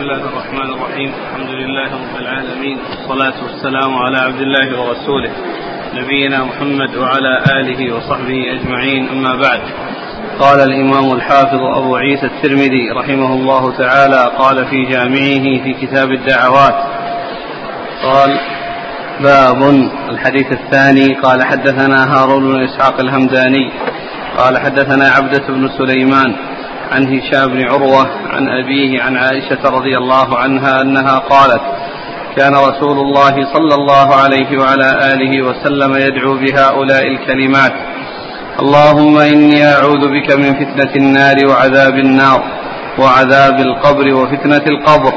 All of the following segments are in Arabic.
الله الرحمن الرحيم. الحمد لله رب العالمين. والصلاة والسلام على عبد الله ورسوله نبينا محمد وعلى آله وصحبه أجمعين. أما بعد قال الإمام الحافظ أبو عيسى الترمذي رحمه الله تعالى قال في جامعه في كتاب الدعوات قال باب الحديث الثاني قال حدثنا هارون بن إسحاق الهمداني قال حدثنا عبدة بن سليمان عن هشام بن عروة عن أبيه عن عائشة رضي الله عنها أنها قالت كان رسول الله صلى الله عليه وعلى آله وسلم يدعو بهؤلاء الكلمات اللهم إني أعوذ بك من فتنة النار وعذاب النار وعذاب القبر وفتنة القبر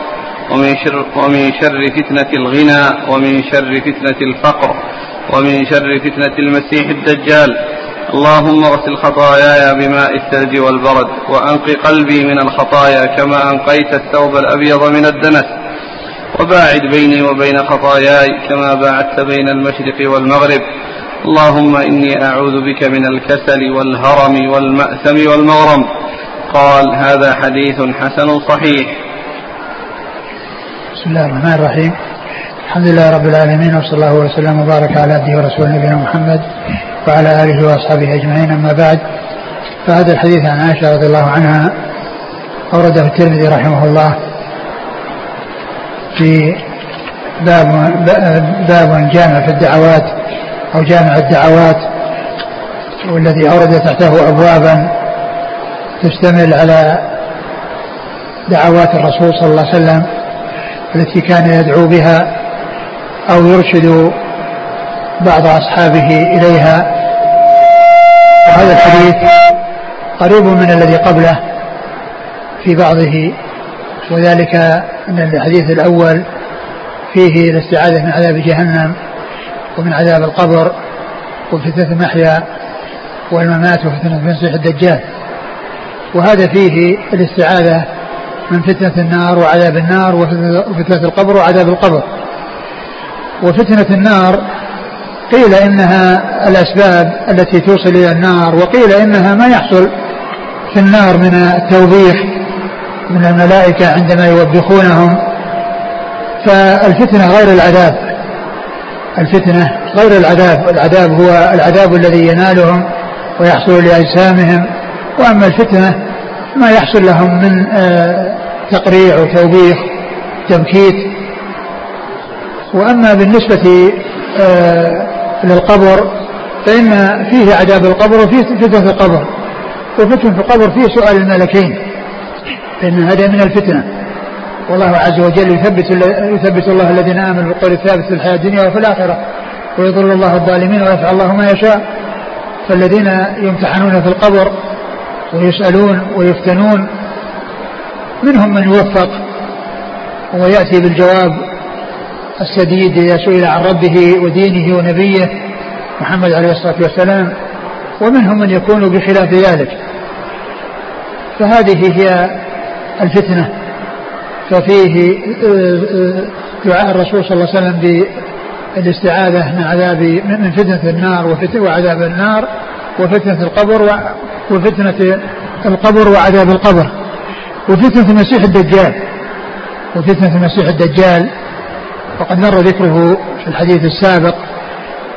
ومن شر, ومن شر فتنة الغنى ومن شر فتنة الفقر ومن شر فتنة المسيح الدجال اللهم اغسل خطاياي بماء الثلج والبرد وأنق قلبي من الخطايا كما أنقيت الثوب الأبيض من الدنس. وباعد بيني وبين خطاياي كما باعدت بين المشرق والمغرب. اللهم إني أعوذ بك من الكسل والهرم والمأثم والمغرم. قال هذا حديث حسن صحيح. بسم الله الرحمن الرحيم. الحمد لله رب العالمين وصلى الله وسلم وبارك على عبده ورسوله نبينا محمد وعلى آله وأصحابه أجمعين. أما بعد فهذا الحديث عن عائشة رضي الله عنها أورده الترمذي رحمه الله في باب باب جامع في الدعوات أو جامع الدعوات والذي أورد تحته ابوابا تشتمل على دعوات الرسول صلى الله عليه وسلم التي كان يدعو بها أو يرشد بعض أصحابه إليها. وهذا الحديث قريب من الذي قبله في بعضه وذلك أن الحديث الأول فيه الاستعاذة من عذاب جهنم ومن عذاب القبر وفتنة المحيا والممات وفتنة المسيح الدجال. وهذا فيه الاستعاذة من فتنة النار وعذاب النار وفتنة القبر وعذاب القبر. وفتنة النار قيل إنها الأسباب التي توصل إلى النار وقيل إنها ما يحصل في النار من التوبيخ من الملائكة عندما يوبخونهم فالفتنة غير العذاب الفتنة غير العذاب العذاب هو العذاب الذي ينالهم ويحصل لأجسامهم. وأما الفتنة ما يحصل لهم من تقريع وتوبيخ تبكيت. وأما بالنسبة للقبر فإن فيه عذاب القبر وفيه فتنة القبر. وفتنة القبر فيه سؤال الملكين فإن هذا من الفتنة. والله عز وجل يثبت يثبت الله الذين آمنوا بالقول الثابت في الحياة الدنيا وفي الآخرة ويضل الله الظالمين ويفعل الله ما يشاء. فالذين يمتحنون في القبر ويسألون ويفتنون منهم من يوفق ويأتي بالجواب السديد إذا سئل عن ربه ودينه ونبيه محمد عليه الصلاة والسلام ومنهم من يكون بخلاف ذلك. فهذه هي الفتنة. ففيه دعاء الرسول صلى الله عليه وسلم بالاستعاذة من عذاب من فتنة النار وعذاب النار وفتنة القبر وفتنة القبر وعذاب القبر. وفتنة المسيح الدجال. وفتنة المسيح الدجال وقد مر ذكره في الحديث السابق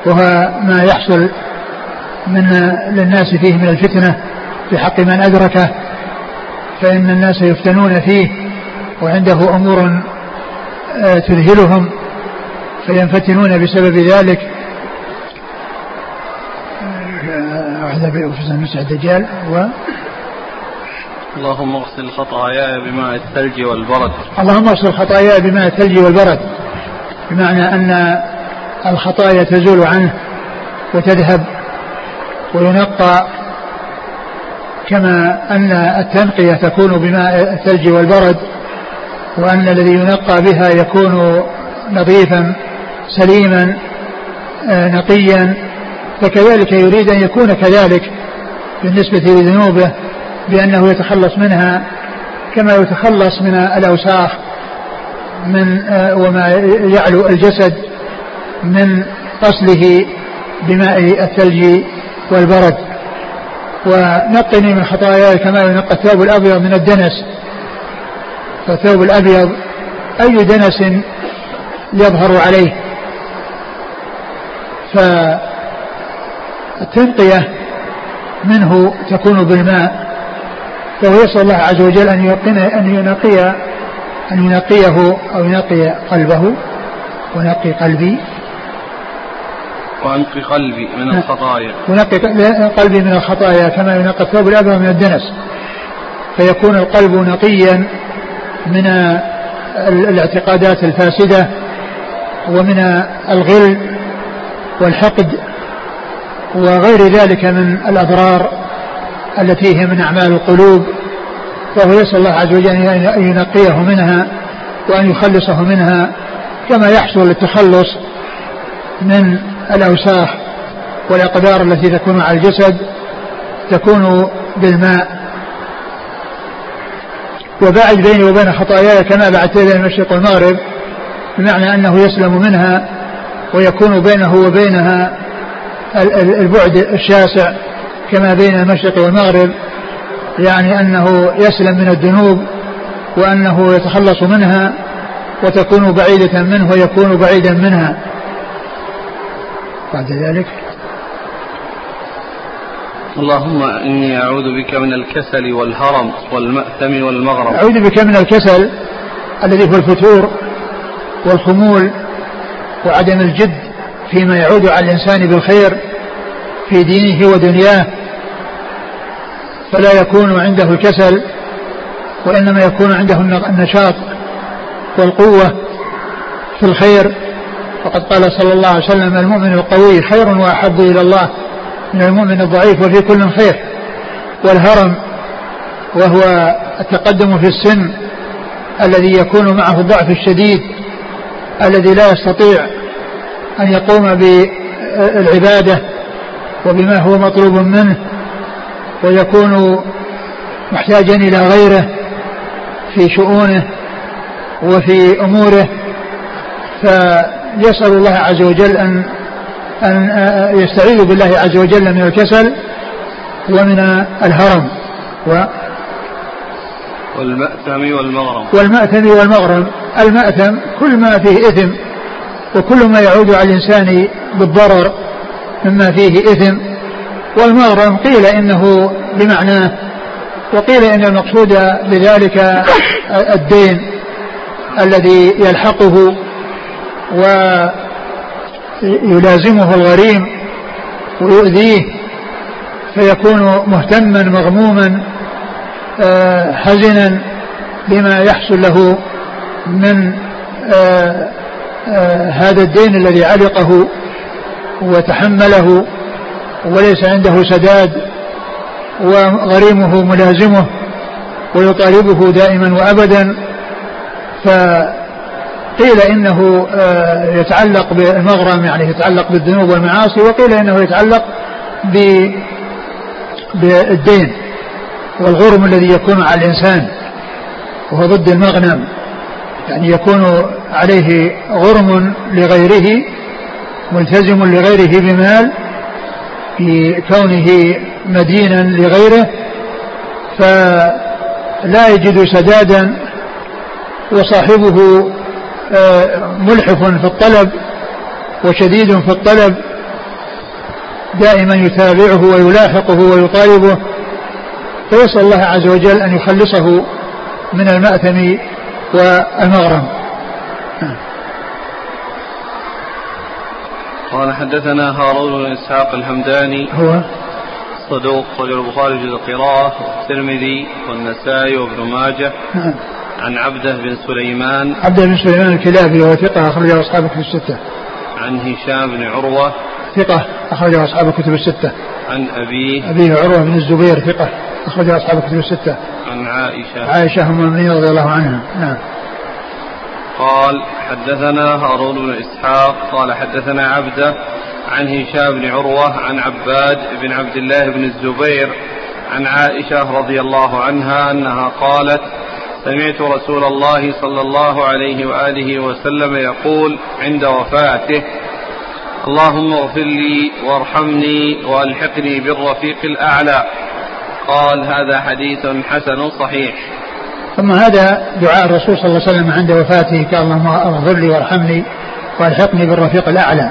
وهو ما يحصل من للناس فيه من الفتنة في حق من أدركه فإن الناس يفتنون فيه وعنده أمور تذهلهم فينفتنون بسبب ذلك. عذاب المسيح الدجال و اللهم اغسل خطاياي بماء الثلج والبرد. اللهم اغسل خطاياي بماء الثلج والبرد. بمعنى أن الخطايا تزول عنه وتذهب وينقى كما أن التنقية تكون بماء الثلج والبرد وأن الذي ينقى بها يكون نظيفا سليما نقيا. فكذلك يريد أن يكون كذلك بالنسبة لذنوبه بأنه يتخلص منها كما يتخلص من الأوساخ. من وما يعلو الجسد من غسله بماء الثلج والبرد. ونقني من خطاياي كما ينقى الثوب الأبيض من الدنس. فالثوب الأبيض أي دنس يظهر عليه؟ فالتنقية منه تكون بالماء. فهو يسأل الله عز وجل أن أن ينقي أن ينقيه أو ينقي قلبه ونقي قلبي. وأنقي قلبي من. الخطايا. ونقي قلبي من الخطايا كما ينقى الثوب الأبيض من الدنس. فيكون القلب نقيا من الاعتقادات الفاسدة ومن الغل والحقد وغير ذلك من الأضرار التي هي من أعمال القلوب. فهو يسأل الله عز وجل أن ينقيه منها وأن يخلصه منها كما يحصل التخلص من الأوساخ والأقدار التي تكون على الجسد تكون بالماء. وباعد بيني وبين خطاياي كما بعدت بين المشرق والمغرب بمعنى أنه يسلم منها ويكون بينه وبينها البعد الشاسع كما بين المشرق والمغرب. يعني أنه يسلم من الذنوب وأنه يتخلص منها وتكون بعيدة منه ويكون بعيدا منها. بعد ذلك. اللهم إني أعوذ بك من الكسل والهرم والمأثم والمغرم. أعوذ بك من الكسل الذي هو الفتور والخمول وعدم الجد فيما يعود على الإنسان بالخير في دينه ودنياه. فلا يكون عنده الكسل وإنما يكون عنده النشاط والقوة في الخير. وقد قال صلى الله عليه وسلم المؤمن القوي خير وأحب إلى الله من المؤمن الضعيف وفي كل خير. والهرم وهو التقدم في السن الذي يكون معه الضعف الشديد الذي لا يستطيع أن يقوم بالعبادة وبما هو مطلوب منه. ويكون محتاجا إلى غيره في شؤونه وفي أموره فيسأل الله عز وجل أن أن يستعيذ بالله عز وجل من الكسل ومن الهرم و والمأثم والمغرم. والمأثم والمغرم. المأثم كل ما فيه إثم وكل ما يعود على الإنسان بالضرر مما فيه إثم. والمغرم قيل إنه بمعناه وقيل إن المقصود بذلك الدين الذي يلحقه ويلازمه الغريم ويؤذيه فيكون مهتما مغموما آه، حزنا بما يحصل له من آه، آه، هذا الدين الذي علقه وتحمله وليس عنده سداد وغريمه ملازمه ويطالبه دائما وابدا. فقيل إنه آه، يتعلق بالمغرم يعني يتعلق بالذنوب والمعاصي وقيل إنه يتعلق بالدين والغرم الذي يكون على الإنسان وهو ضد المغنم. يعني يكون عليه غرم لغيره ملتزم لغيره بمال في كونه مدينا لغيره فلا يجد سدادا وصاحبه آه، ملحف في الطلب وشديد في الطلب دائما يتابعه ويلاحقه ويطالبه. فيسأل الله عز وجل أن يخلصه من المأثم والمغرم. قال حدثنا هارون بن إسحاق الهمداني هو صدوق خرج البخاري في القراءة والترمذي والنسائي وابن ماجه. نعم. عن عبده بن سليمان. عبده بن سليمان الكلابي وهو ثقة أخرجه أصحاب الكتب الستة. عن هشام بن عروة. ثقة أخرجه أصحاب الكتب الستة. عن أبيه أبيه عروة بن الزبير ثقة أخرجه أصحاب الكتب الستة. عن عائشة. عائشة أم المؤمنين رضي الله عنها. نعم. قال حدثنا هارون بن إسحاق قال حدثنا عبده عن هشام بن عروة عن عباد بن عبد الله بن الزبير عن عائشة رضي الله عنها أنها قالت سمعت رسول الله صلى الله عليه وآله وسلم يقول عند وفاته اللهم اغفر لي وارحمني وألحقني بالرفيق الأعلى. قال هذا حديث حسن صحيح. ثم هذا دعاء الرسول صلى الله عليه وسلم عند وفاته قال اللهم اغفر لي وارحمني وألحقني بالرفيق الأعلى.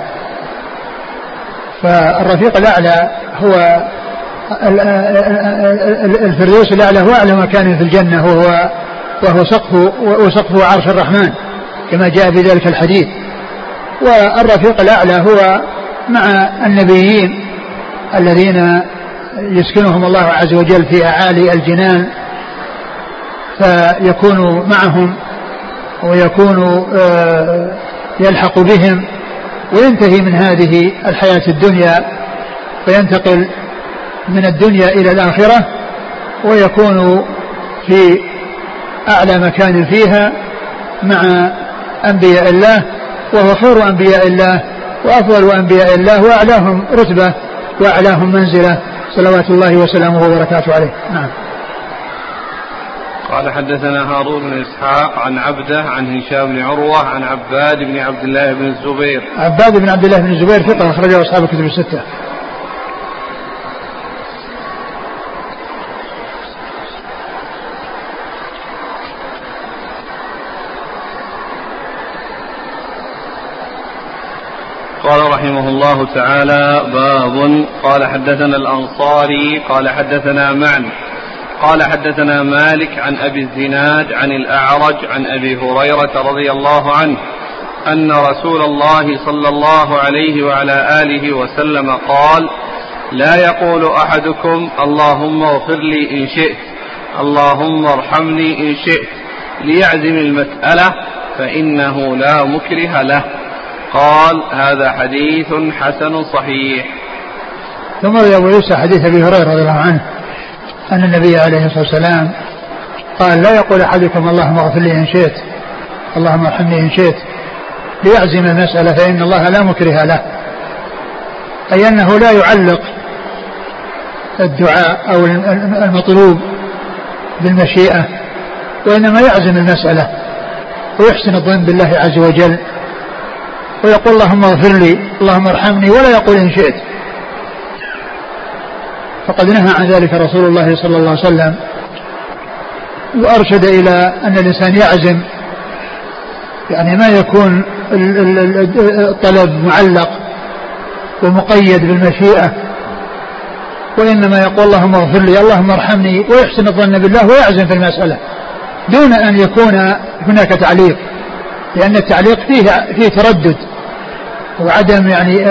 فالرفيق الأعلى هو الفردوس الأعلى هو أعلى مكان في الجنة وهو وهو سقف وسقفه عرش الرحمن كما جاء في ذلك الحديث. والرفيق الأعلى هو مع النبيين الذين يسكنهم الله عز وجل في أعالي الجنان فيكون معهم ويكون آه، يلحق بهم وينتهي من هذه الحياة الدنيا وينتقل من الدنيا إلى الآخرة ويكون في أعلى مكان فيها مع أنبياء الله وهو خير أنبياء الله وأفضل أنبياء الله وأعلاهم رتبة وأعلاهم منزلة. صلوات الله وسلامه وبركاته عليه. نعم. قال حدثنا هارون بن إسحاق عن عبده عن هشام بن عروة عن عباد بن عبد الله بن الزبير. عباد بن عبد الله بن الزبير ثقة اخرجه أصحاب الكتب الستة. قال رحمه الله تعالى باب. قال حدثنا الأنصاري قال حدثنا معن قال حدثنا مالك عن أبي الزناد عن الأعرج عن أبي هريرة رضي الله عنه أن رسول الله صلى الله عليه وعلى آله وسلم قال لا يقول أحدكم اللهم اغفر لي إن شئت اللهم ارحمني إن شئت ليعزم المسألة فإنه لا مكره له. قال هذا حديث حسن صحيح. ثم ابو يوسف حديث أبي هريرة رضي الله عنه أن النبي عليه الصلاة والسلام قال لا يقول أحدكم اللهم اغفر لي إن شئت اللهم ارحمني إن شئت ليعزم المسألة فإن الله لا مكره له. أي أنه لا يعلق الدعاء أو المطلوب بالمشيئة وإنما يعزم المسألة ويحسن الظن بالله عز وجل ويقول اللهم اغفر لي اللهم ارحمني ولا يقول إن شئت. فقد نهى عن ذلك رسول الله صلى الله عليه وسلم وأرشد إلى أن الإنسان يعزم يعني ما يكون الطلب معلق ومقيد بالمشيئة وإنما يقول اللهم اغفر لي اللهم ارحمني ويحسن الظن بالله ويعزم في المسألة دون أن يكون هناك تعليق لأن التعليق فيه فيه تردد وعدم يعني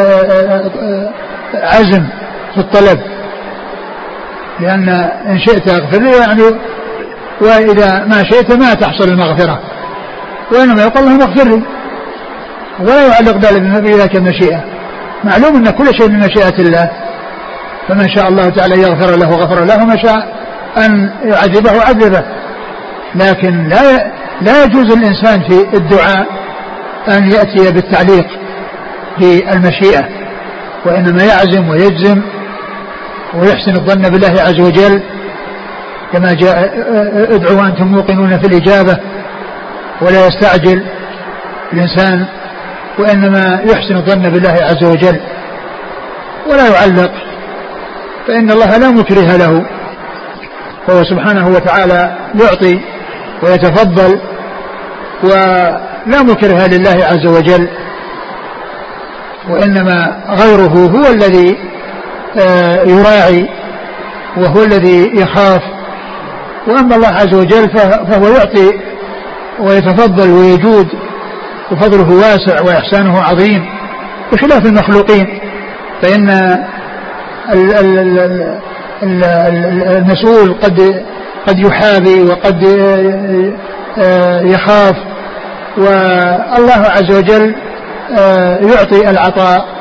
عزم في الطلب. لأن إن شئت اغفر لي يعني وإذا ما شئت ما تحصل المغفرة وإنما يقول اللهم اغفر لي ولا يعلق ذلك بذلك المشيئة معلوم أن كل شيء من مشيئة الله. فمن شاء الله تعالى يغفر له غفر له ومن شاء أن يعذبه عذبه لكن لا لا يجوز الإنسان في الدعاء أن يأتي بالتعليق في المشيئة. وإنما يعزم ويجزم ويحسن الظن بالله عز وجل كما جاء ادعوا وأنتم موقنون في الإجابة ولا يستعجل الإنسان وإنما يحسن الظن بالله عز وجل ولا يعلق فإن الله لا مكره له وهو سبحانه وتعالى يعطي ويتفضل ولا مكره لله عز وجل وإنما غيره هو الذي يراعي وهو الذي يخاف. وأما الله عز وجل فهو يعطي ويتفضل ويجود وفضله واسع وإحسانه عظيم. بخلاف المخلوقين فإن المسؤول قد قد يحابي وقد آه، يخاف. والله عز وجل آه، يعطي العطاء.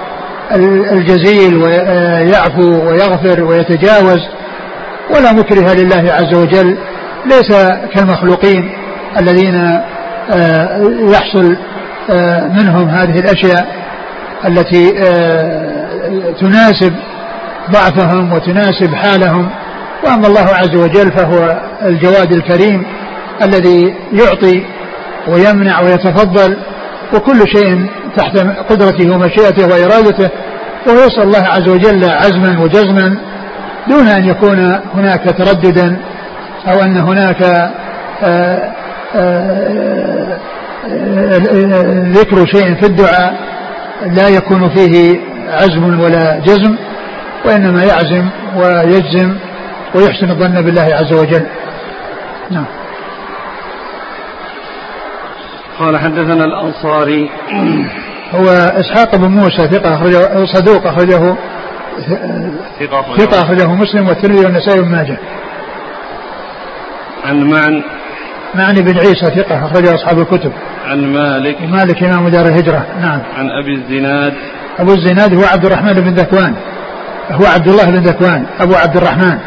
الجزيل ويعفو ويغفر ويتجاوز ولا مكره لله عز وجل ليس كالمخلوقين الذين آه، يحصل آه، منهم هذه الأشياء التي آه، تناسب ضعفهم وتناسب حالهم. وأما الله عز وجل فهو الجواد الكريم الذي يعطي ويمنع ويتفضل وكل شيء تحت قدرته ومشيئته وإرادته وهو يسأل الله عز وجل عزما وجزما دون أن يكون هناك ترددا أو أن هناك آه، آه، ذكر شيء في الدعاء لا يكون فيه عزم ولا جزم وإنما يعزم ويجزم ويحسن الظن بالله عز وجل. نعم. قال حدثنا الأنصاري. هو إسحاق بن موسى ثقة أخرجه صدوق أخرجه ثقة أخرجه مسلم والترمذي والنسائي بن ماجه. عن معن. معن بن عيسى ثقة أخرجه أصحاب الكتب. عن مالك. مالك إمام دار الهجرة. نعم. عن أبي الزناد. أبو الزناد هو عبد الرحمن بن ذكوان. هو عبد الله بن ذكوان. أبو عبد الرحمن.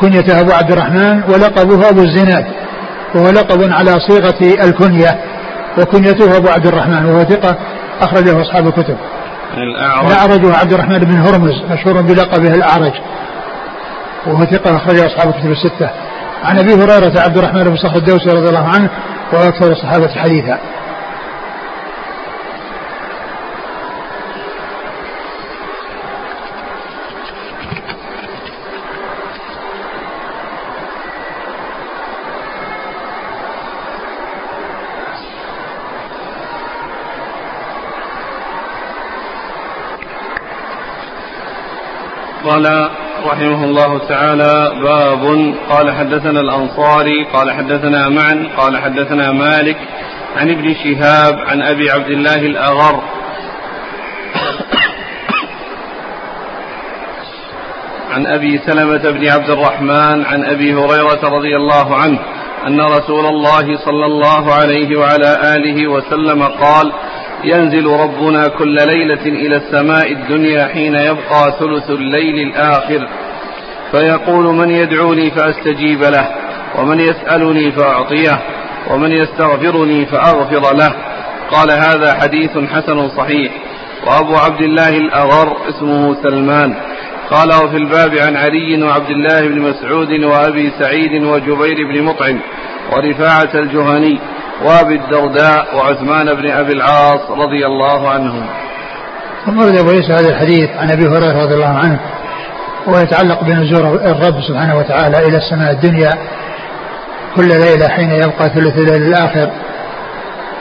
كنيته أبو عبد الرحمن ولقبه أبو الزناد. وهو لقب على صيغة الكنية وكنيته أبو عبد الرحمن وهو ثقة أخرجه أصحاب الكتب. الأعرج. الأعرج عبد الرحمن بن هرمز مشهور بلقبه الأعرج وهو ثقة أخرجه أصحاب الكتب الستة. عن أبي هريرة عبد الرحمن بن صخر الدوسي رضي الله عنه وهو أكثر الصحابة حديثا. قال رحمه الله تعالى باب قال حدثنا الأنصاري قال حدثنا معن قال حدثنا مالك عن ابن شهاب عن أبي عبد الله الأغر. عن أبي سلمة بن عبد الرحمن عن أبي هريرة رضي الله عنه أن رسول الله صلى الله عليه وعلى آله وسلم قال ينزل ربنا كل ليلة إلى السماء الدنيا حين يبقى ثلث الليل الآخر. فيقول من يدعوني فأستجيب له ومن يسألني فأعطيه ومن يستغفرني فأغفر له. قال هذا حديث حسن صحيح. وأبو عبد الله الأغر اسمه سلمان. قال وفي الباب عن علي وعبد الله بن مسعود وأبي سعيد وجبير بن مطعم ورفاعة الجهني. وابي الدرداء وعثمان بن أبي العاص رضي الله عنهم. ثم ورد أبو عيسى هذا الحديث عن أبي هريرة رضي الله عنه ويتعلق بنزول الرب سبحانه وتعالى إلى السماء الدنيا كل ليلة حين يبقى ثلث الليل الآخر.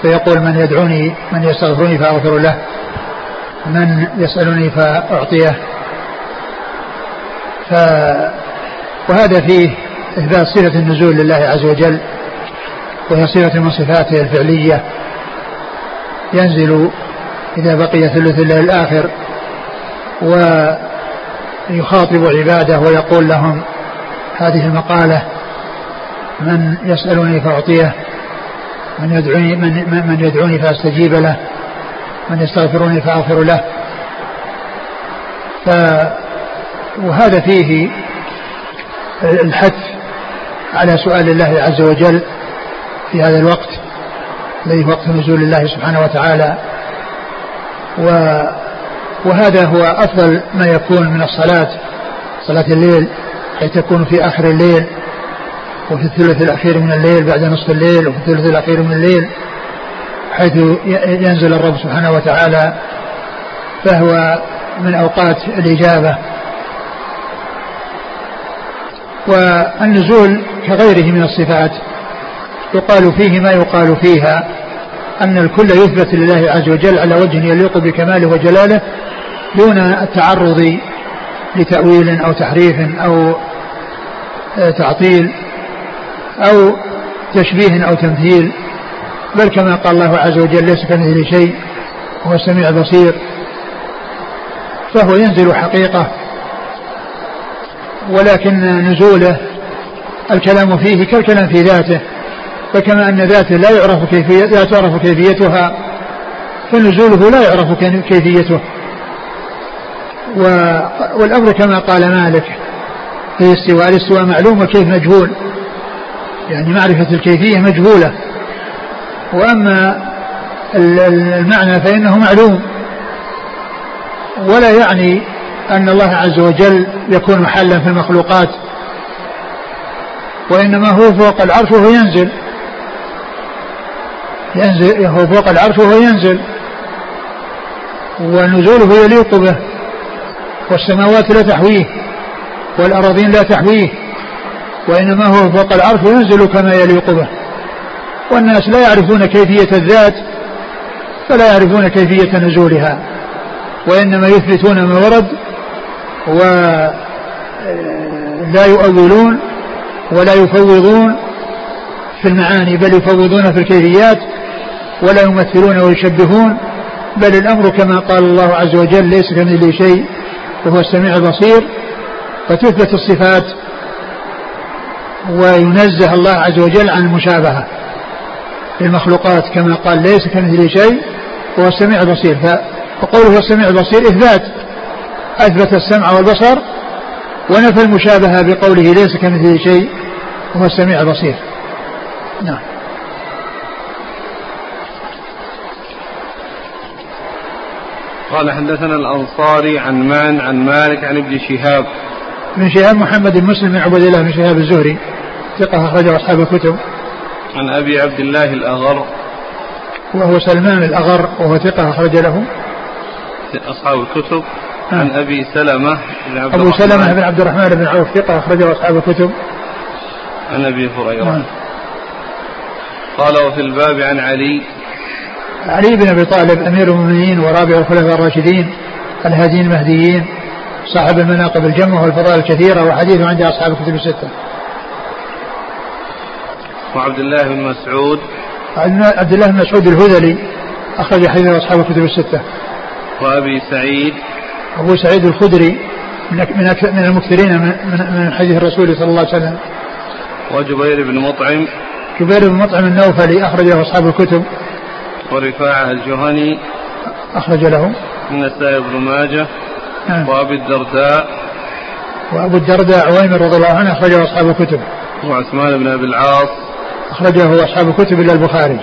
فيقول من يدعوني من يستغفرني فأغفر له من يسالني فأعطيه. ف وهذا فيه إثبات صفه النزول لله عز وجل. وهي صفة من صفاته الفعلية. ينزل إذا بقي ثلث الليل الآخر ويخاطب عباده ويقول لهم هذه المقالة من يسألني فأعطيه من يدعوني من, من يدعوني فأستجيب له من يستغفرني فأغفر له. ف وهذا فيه الحث على سؤال الله عز وجل في هذا الوقت الذي وقت نزول الله سبحانه وتعالى. و وهذا هو أفضل ما يكون من الصلاة صلاة الليل حيث تكون في آخر الليل وفي الثلث الأخير من الليل بعد نصف الليل وفي الثلث الأخير من الليل حيث ينزل الرب سبحانه وتعالى. فهو من أوقات الإجابة. والنزول كغيره من الصفات. يقال فيه ما يقال فيها. أن الكل يثبت لله عز وجل على وجه يليق بكماله وجلاله دون التعرض لتأويل أو تحريف أو آه، تعطيل أو تشبيه أو تمثيل. بل كما قال الله عز وجل ليس كمثله شيء هو السميع البصير. فهو ينزل حقيقة ولكن نزوله الكلام فيه كالكلام في ذاته. فكما أن ذاته لا يعرف كيفية لا تعرف كيفيتها فنزوله لا يعرف كيفيته. والأمر كما قال مالك في الاستواء الاستواء معلوم والكيف مجهول. يعني معرفة الكيفية مجهولة. وأما المعنى فإنه معلوم. ولا يعني أن الله عز وجل يكون حلا في المخلوقات. وإنما هو فوق العرش وهو ينزل. ينزل هو فوق العرش وهو ينزل. ونزوله يليق به. والسماوات لا تحويه والأراضين لا تحويه وإنما هو فوق العرش وينزل كما يليق به. والناس لا يعرفون كيفية الذات فلا يعرفون كيفية نزولها وإنما يثبتون ما ورد ولا يؤولون ولا يفوضون في المعاني بل يفوضون في الكيفيات ولا يمثلون ويشبهون بل الأمر كما قال الله عز وجل ليس كمثله شيء وهو السميع البصير فتثبت الصفات وينزه الله عز وجل عن المشابهة للمخلوقات كما قال ليس كمثله شيء وهو السميع البصير. فقوله السميع البصير إثبات أثبت السمع والبصر ونفى المشابهة بقوله ليس كمثله شيء وهو السميع البصير. نعم. قال حدثنا الأنصاري عن مان عن مالك عن ابن شهاب. ابن شهاب محمد بن مسلم بن عبد الله بن شهاب الزهري. ثقة أخرجه أصحاب الكتب. عن أبي عبد الله الأغر. وهو سلمان الأغر وهو ثقة أخرج له. أصحاب الكتب. نعم. عن أبي سلمة بن عبد أبو سلمة بن عبد الرحمن بن عوف ثقة أخرجه أصحاب الكتب. عن أبي هريرة. نعم. قال وفي الباب عن علي علي بن أبي طالب أمير المؤمنين ورابع الخلفاء الراشدين الهاديين المهديين صاحب المناقب الجمة والفضائل الكثيرة وحديثه عند أصحاب الكتب الستة. وعبد الله بن مسعود عبد الله بن مسعود الهذلي أخرج حديث أصحاب الكتب الستة. وأبي سعيد أبو سعيد الخدري من من من المكثرين من من حديث الرسول صلى الله عليه وسلم. وجبير بن مطعم جبير بن مطعم النوفلي أخرجه أصحاب الكتب. ورفاعة الجهني أخرج له. النسائي بن ماجه. نعم. وأبي الدرداء. وأبو الدرداء عويمر رضي الله عنه أخرجه أصحاب الكتب. وعثمان بن أبي العاص. أخرجه أصحاب الكتب إلا البخاري.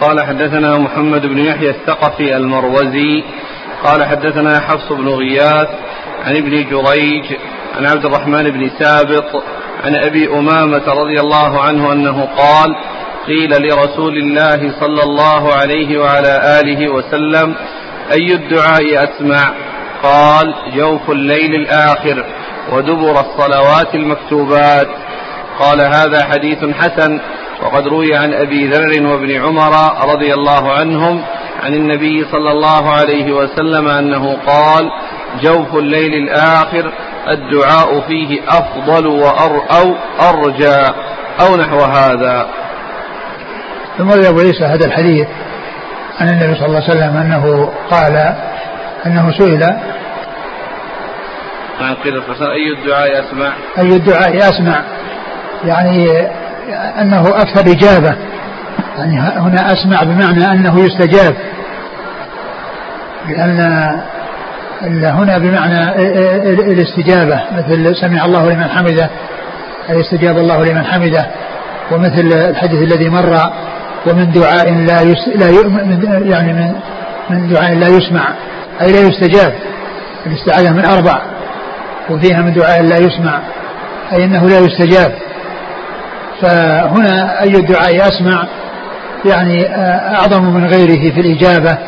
قال حدثنا محمد بن يحيى الثقفي المروزي. قال حدثنا حفص بن غياث. عن ابن جريج عن عبد الرحمن بن سابط عن أبي أمامة رضي الله عنه أنه قال قيل لرسول الله صلى الله عليه وعلى آله وسلم أي الدعاء أسمع؟ قال جوف الليل الآخر ودبر الصلوات المكتوبات. قال هذا حديث حسن وقد روي عن أبي ذر وابن عمر رضي الله عنهم عن النبي صلى الله عليه وسلم أنه قال جوف الليل الآخر الدعاء فيه أفضل وأر أو أرجى أو نحو هذا. ثم أبو عيسى هذا الحديث عن النبي صلى الله عليه وسلم أنه قال أنه سئل. عن قيل أي الدعاء أسمع؟ أي الدعاء أسمع؟ يعني أنه أكثر إجابة يعني هنا أسمع بمعنى أنه يستجاب. لأن هنا بمعنى الاستجابة مثل سمع الله لمن حمده أي استجاب الله لمن حمده ومثل الحديث الذي مر ومن دعاء لا يس لا يعني من من دعاء لا يسمع أي لا يستجاب الاستعاذة من أربع وفيها من دعاء لا يسمع أي أنه لا يستجاب. فهنا أي الدعاء أسمع يعني أعظم من غيره في الإجابة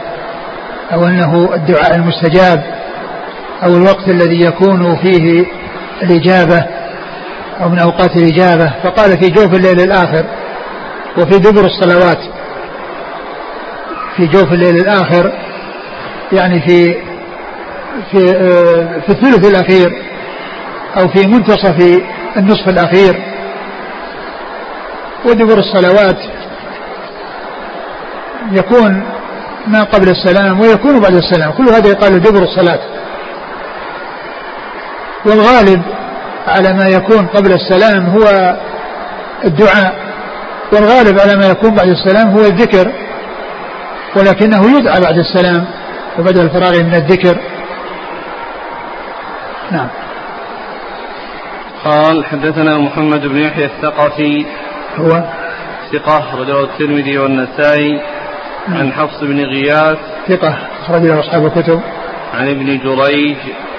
أو أنه الدعاء المستجاب. أو الوقت الذي يكون فيه الإجابة أو من أوقات الإجابة. فقال في جوف الليل الآخر وفي دبر الصلوات. في جوف الليل الآخر يعني في في في الثلث الأخير أو في منتصف النصف الأخير. ودبر الصلوات يكون ما قبل السلام ويكون بعد السلام. كل هذا يقال دبر الصلاة. والغالب على ما يكون قبل السلام هو الدعاء والغالب على ما يكون بعد السلام هو الذكر ولكنه يدعى بعد السلام وبعد الفراغ من الذكر. نعم. قال حدثنا محمد بن يحيى الثقفي. هو؟ ثقة رجل الترمذي والنسائي. نعم. عن حفص بن غياث. ثقة أخرج له أصحاب الكتب. عن ابن جريج.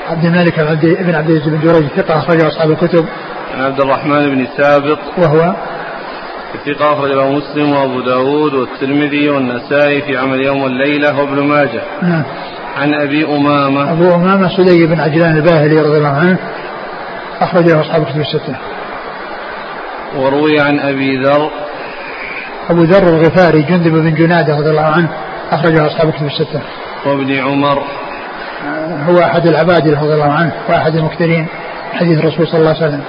عبد الملك بن عبد العزيز بن جريج ثقة أخرجه أصحاب الكتب. عن عبد الرحمن بن سابق وهو؟ ثقة أخرجه مسلم وأبو داود والترمذي والنسائي في عمل يوم والليلة وابن ماجه. نعم. عن أبي أمامة. أبو أمامة سلي بن عجلان الباهلي رضي الله عنه أخرج له أصحاب كتب الستة. وروي عن أبي ذر. أبو ذر الغفاري جندب بن جنادة رضي الله عنه أخرجه أصحاب كتب الستة. وابن عمر. هو أحد العباد رضي الله عنه وأحد المكثرين حديث الرسول صلى الله عليه وسلم.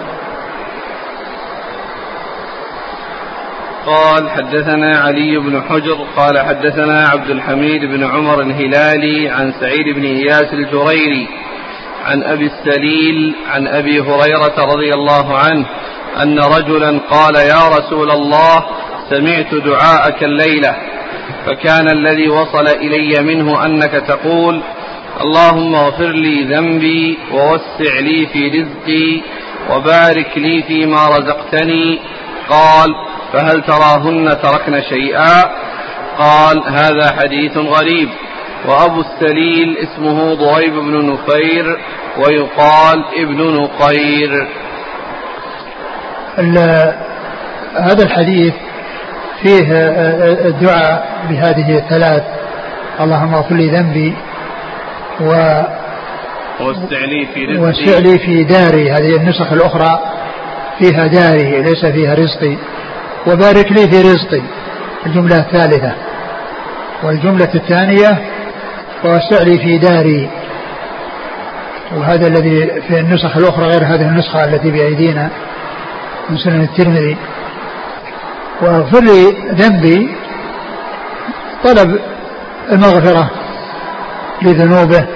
قال حدثنا علي بن حجر قال حدثنا عبد الحميد بن عمر الهلالي عن سعيد بن إياس الجريري عن أبي السليل عن أبي هريرة رضي الله عنه أن رجلا قال يا رسول الله سمعت دعاءك الليلة فكان الذي وصل إلي منه أنك تقول اللهم اغفر لي ذنبي ووسع لي في رزقي وبارك لي فيما رزقتني. قال فهل تراهن تركن شيئا؟ قال هذا حديث غريب. وأبو السليل اسمه ضريب بن نفير ويقال ابن نقير. هذا الحديث فيه الدعاء بهذه الثلاث اللهم اغفر لي ذنبي و وسع لي في رزقي. في داري. هذه النسخ الأخرى فيها داري ليس فيها رزقي. وبارك لي في رزقي. الجملة الثالثة. والجملة الثانية ووسع لي في داري. وهذا الذي في النسخ الأخرى غير هذه النسخة التي بأيدينا من سنن الترمذي. واغفر لي ذنبي طلب المغفرة. لذنوبه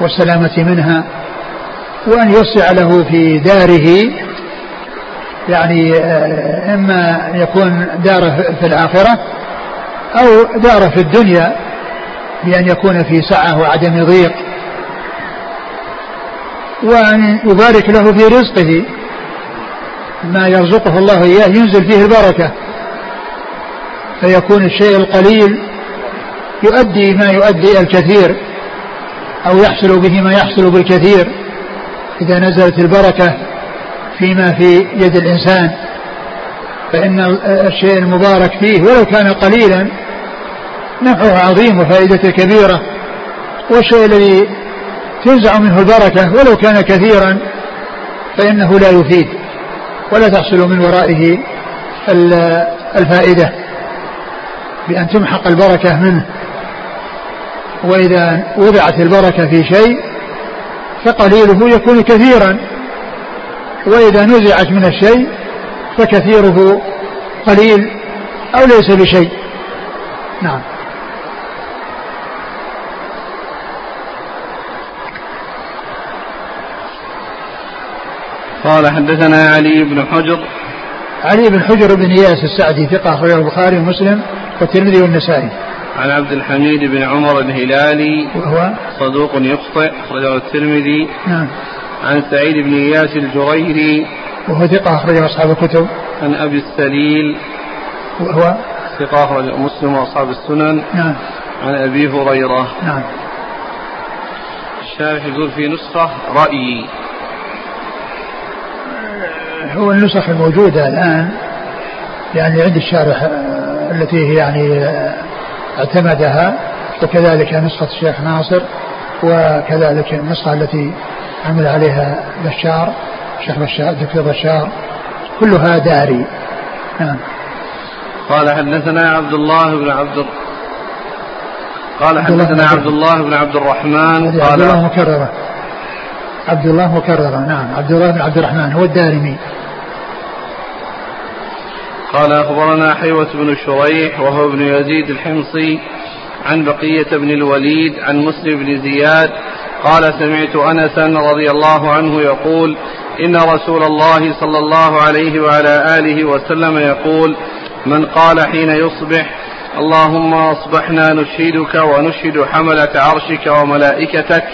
والسلامة منها وأن يوسع له في داره يعني آه، إما يكون داره في الآخرة أو داره في الدنيا بأن يكون في سعة وعدم ضيق وأن يبارك له في رزقه. ما يرزقه الله إياه ينزل فيه البركة فيكون الشيء القليل يؤدي ما يؤدي الكثير أو يحصل به ما يحصل بالكثير إذا نزلت البركة فيما في يد الإنسان. فإن الشيء المبارك فيه ولو كان قليلا نفعه عظيم وفائدته كبيرة. والشيء الذي تنزع منه البركة ولو كان كثيرا فإنه لا يفيد ولا تحصل من ورائه الفائدة. بأن تمحق البركة منه. وإذا وضعت البركة في شيء فقليله يكون كثيرا وإذا نزعت من الشيء فكثيره قليل أو ليس بشيء. نعم. قال حدثنا علي بن حجر. علي بن حجر بن اياس السعدي ثقة أخرجه البخاري ومسلم والترمذي والنسائي. عن عبد الحميد بن عمر الهلالي وهو صدوق يخطئ أخرجه الترمذي. نعم. عن سعيد بن إياس الجريري وهو ثقة أخرجه أصحاب الكتب. عن أبي السليل وهو ثقة أخرج مسلم وأصحاب السنن. نعم. عن أبي هريرة. نعم. الشارح يقول في نسخة رأيي هو النسخ الموجودة الآن يعني عند الشارح آه، التي هي يعني آه، اعتمدها وكذلك نسخة الشيخ ناصر وكذلك النسخة التي عمل عليها بشار الشيخ بشار الدكتور بشار كلها داري. نعم. قال حدثنا عبد الله بن عبد قال حدثنا عبد الله بن عبد الرحمن قال عبد الله مكررة. عبد الله مكررة. نعم. عبد الله بن عبد الرحمن هو الدارمي. قال أخبرنا حيوة بن شريح وهو ابن يزيد الحمصي عن بقية بن الوليد عن مسلم بن زياد قال سمعت أنسا رضي الله عنه يقول إن رسول الله صلى الله عليه وعلى آله وسلم يقول من قال حين يصبح اللهم أصبحنا نشهدك ونشهد حملة عرشك وملائكتك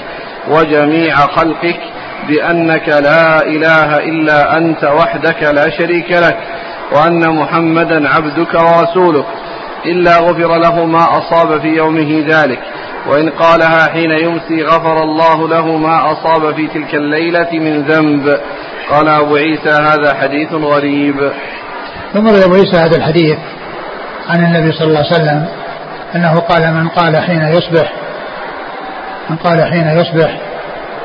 وجميع خلقك بأنك لا إله إلا أنت وحدك لا شريك لك وأن محمدا عبدك ورسولك إلا غفر له ما أصاب في يومه ذلك. وإن قالها حين يمسي غفر الله له ما أصاب في تلك الليلة من ذنب. قال أبو عيسى هذا حديث غريب. ثم أبو عيسى هذا الحديث عن النبي صلى الله عليه وسلم أنه قال من قال حين يصبح من قال حين يصبح.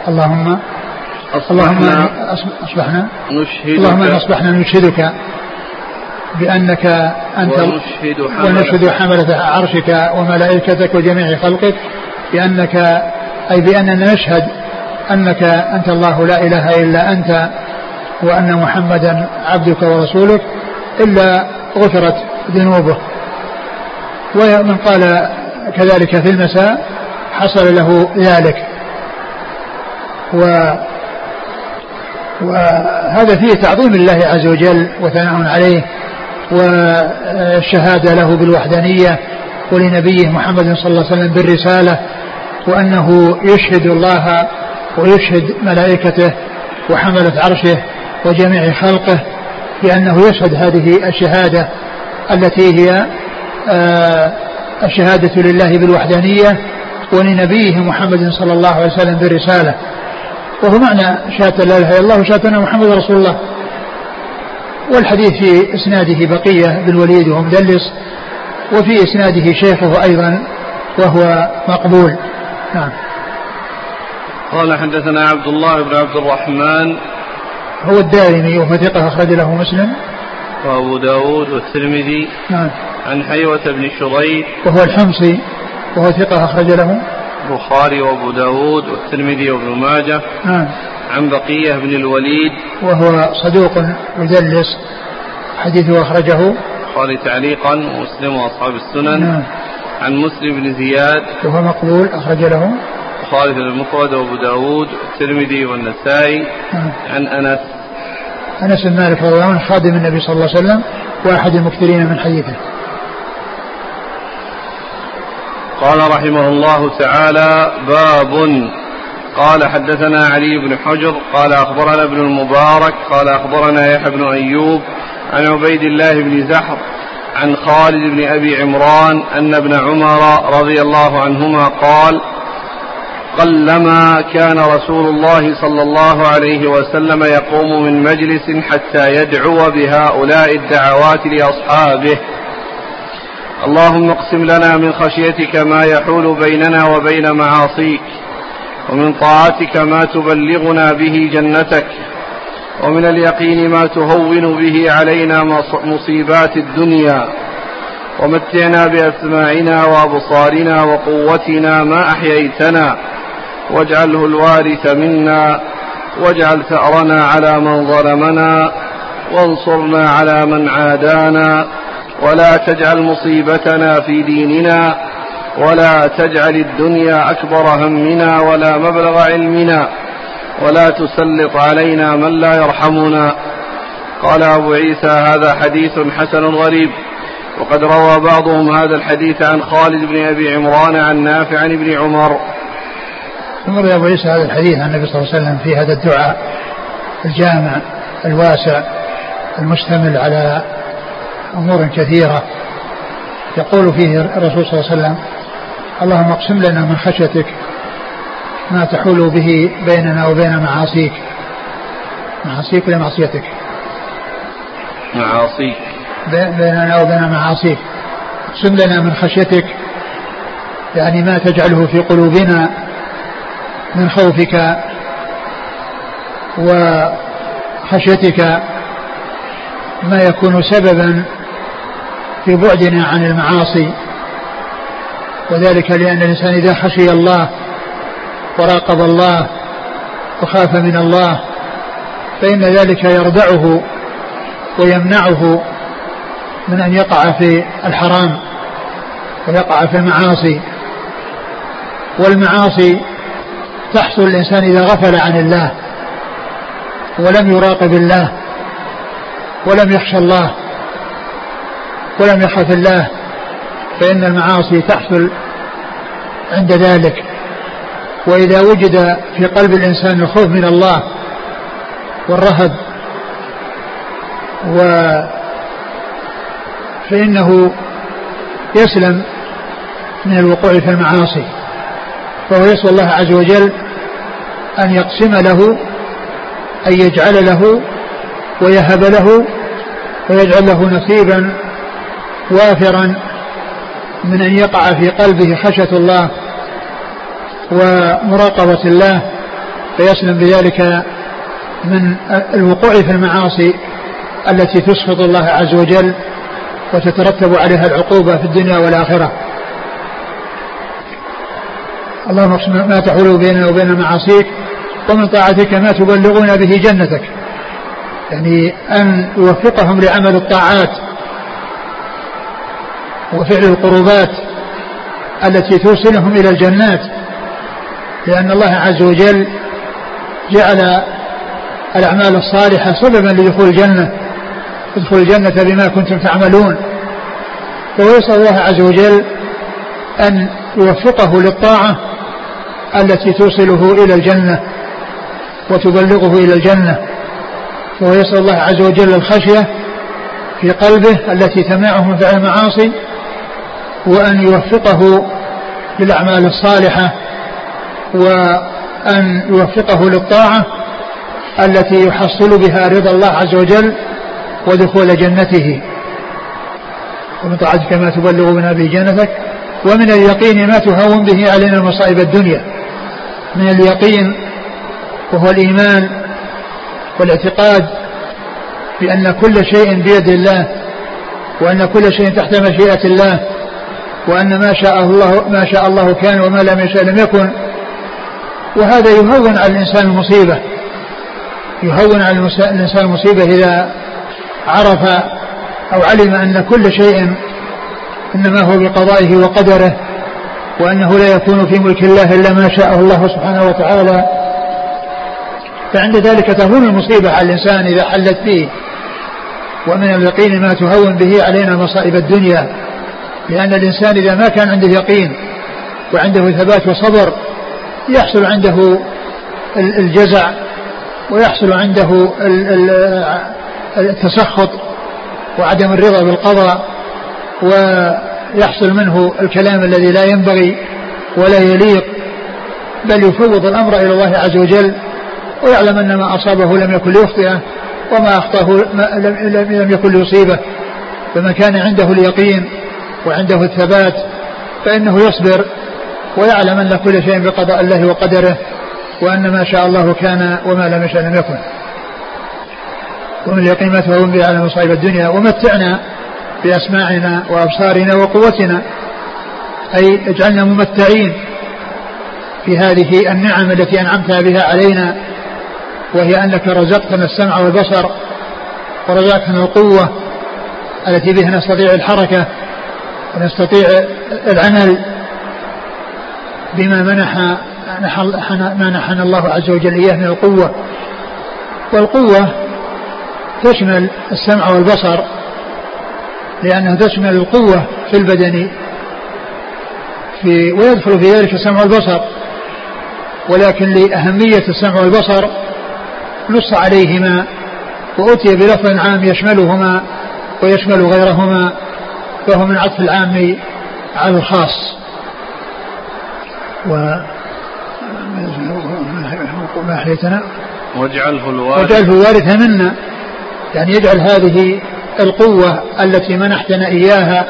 اللهم اللهم أصبحنا نشهدك. اللهم أصبحنا نشهدك. بأنك أنت ونشهد حملة, ونشهد حملة عرشك وملائكتك وجميع خلقك بأنك أي بأننا نشهد أنك أنت الله لا إله إلا أنت وأن محمدا عبدك ورسولك إلا غفرت ذنوبه. ومن قال كذلك في المساء حصل له ذلك. و وهذا فيه تعظيم الله عز وجل وثناء عليه. والشهادة له بالوحدانية ولنبيه محمد صلى الله عليه وسلم بالرسالة وأنه يشهد الله ويشهد ملائكته وحملة عرشه وجميع خلقه بأنه يشهد هذه الشهادة التي هي آه، الشهادة لله بالوحدانية ولنبيه محمد صلى الله عليه وسلم بالرسالة. وهو معنى شهادة لا إله إلا الله وشهادة محمد رسول الله. والحديث في إسناده بقية بن الوليد وهو مدلس وفي إسناده شيخه أيضا وهو مقبول. نعم. قال حدثنا عبد الله بن عبد الرحمن. هو الدارمي وهو ثقة أخرج له مسلم. وأبو داود والترمذي. نعم. عن حيوة بن شريح. وهو الحمصي وهو ثقة أخرج له. البخاري وأبو داود والترمذي وابن ماجه نعم. عن بقية بن الوليد. وهو صدوق مدلس حديثه أخرجه. البخاري تعليقا ومسلم وأصحاب السنن. نعم. عن مسلم بن زياد. وهو مقبول أخرج له. البخاري في المفرد وأبو داود والترمذي والنسائي. نعم. عن أنس. أنس بن مالك رضي الله عنه خادم النبي صلى الله عليه وسلم وأحد المكثرين من حديثه. قال رحمه الله تعالى باب. قال حدثنا علي بن حجر قال أخبرنا ابن المبارك قال أخبرنا يحيى بن أيوب عن عبيد الله بن زحر عن خالد بن أبي عمران أن ابن عمر رضي الله عنهما قال قلما كان رسول الله صلى الله عليه وسلم يقوم من مجلس حتى يدعو بهؤلاء الدعوات لأصحابه. اللهم اقسم لنا من خشيتك ما يحول بيننا وبين معاصيك ومن طاعتك ما تبلغنا به جنتك ومن اليقين ما تهون به علينا مصيبات الدنيا ومتعنا بأسماعنا وأبصارنا وقوتنا ما أحييتنا واجعله الوارث منا واجعل ثأرنا على من ظلمنا وانصرنا على من عادانا ولا تجعل مصيبتنا في ديننا ولا تجعل الدنيا أكبر همنا ولا مبلغ علمنا ولا تسلط علينا من لا يرحمنا. قال أبو عيسى هذا حديث حسن غريب. وقد روى بعضهم هذا الحديث عن خالد بن أبي عمران عن نافع عن ابن عمر. ثم أبو عيسى هذا الحديث عن النبي صلى الله عليه وسلم في هذا الدعاء الجامع الواسع المشتمل على امور كثيرة يقول فيه الرسول صلى الله عليه وسلم اللهم اقسم لنا من خشيتك ما تحول به بيننا وبين معاصيك. معاصيك ولا معصيتك؟ معاصيك. بيننا وبين معاصيك. اقسم لنا من خشيتك يعني ما تجعله في قلوبنا من خوفك وخشيتك ما يكون سببا في بعدنا عن المعاصي. وذلك لأن الإنسان إذا خشي الله وراقب الله وخاف من الله فإن ذلك يردعه ويمنعه من أن يقع في الحرام ويقع في المعاصي. والمعاصي تحصل الإنسان إذا غفل عن الله ولم يراقب الله ولم يخشى الله. ولم يخف الله فإن المعاصي تحصل عند ذلك. وإذا وجد في قلب الإنسان الخوف من الله والرهب و فإنه يسلم من الوقوع في المعاصي. فهو يسأل الله عز وجل أن يقسم له أن يجعل له ويهب له ويجعل له نصيبا وافرا من أن يقع في قلبه خشية الله ومراقبة الله فيسلم بذلك من الوقوع في المعاصي التي تسخط الله عز وجل وتترتب عليها العقوبة في الدنيا والآخرة. اللهم اقسم ما تحول بيننا وبين معاصيك ومن طاعتك ما تبلغون به جنتك. يعني أن يوفقهم لعمل الطاعات وفعل القربات التي توصلهم إلى الجنات لأن الله عز وجل جعل الأعمال الصالحة سببا لدخول الجنة ادخلوا الجنة بما كنتم تعملون. فيسأل الله عز وجل أن يوفقه للطاعة التي توصله إلى الجنة وتبلغه إلى الجنة. فهو يسأل الله عز وجل الخشية في قلبه التي تمنعه من فعل المعاصي وأن يوفقه للأعمال الصالحة وأن يوفقه للطاعة التي يحصل بها رضا الله عز وجل ودخول جنته. ومن طاعتك ما تبلغ بنا به جنتك ومن اليقين ما تهون به علينا مصائب الدنيا. من اليقين وهو الإيمان والاعتقاد بأن كل شيء بيد الله وأن كل شيء تحت مشيئة الله وأن ما شاء الله ما شاء الله كان وما لم يشاء لم يكن. وهذا يهون على الإنسان المصيبة. يهون على الإنسان المصيبة إذا عرف أو علم أن كل شيء إنما هو بقضائه وقدره وأنه لا يكون في ملك الله إلا ما شاءه الله سبحانه وتعالى. فعند ذلك تهون المصيبة على الإنسان إذا حلت فيه ومن اليقين ما تهون به علينا مصائب الدنيا. لأن الإنسان إذا ما كان عنده يقين وعنده ثبات وصبر يحصل عنده الجزع ويحصل عنده التسخط وعدم الرضا بالقضاء ويحصل منه الكلام الذي لا ينبغي ولا يليق بل يفوض الأمر إلى الله عز وجل ويعلم أن ما أصابه لم يكن ليخطئه وما أخطأه لم يكن ليصيبه. فمن كان عنده اليقين وعنده الثبات فإنه يصبر ويعلم أن كل شيء بقضاء الله وقدره وأن ما شاء الله كان وما لم يشاء لم يكن. ومن اليقين ما تهون به على مصائب الدنيا ومتعنا بأسماعنا وأبصارنا وقوتنا. أي اجعلنا ممتعين في هذه النعم التي أنعمت بها علينا وهي أنك رزقتنا السمع والبصر ورزقتنا القوة التي بها نستطيع الحركة ونستطيع العمل بما منح ما نحن الله عز وجل إياه من القوة. والقوة تشمل السمع والبصر لأنها تشمل القوة في البدن في ويدخل في ذلك السمع والبصر. ولكن لأهمية السمع والبصر نص عليهما وأتي بلفظ عام يشملهما ويشمل غيرهما. فهو من عطف العام على الخاص. و ما حيتنا واجعله الوارث. واجعله الوارث منا. يعني يجعل هذه القوة التي منحتنا إياها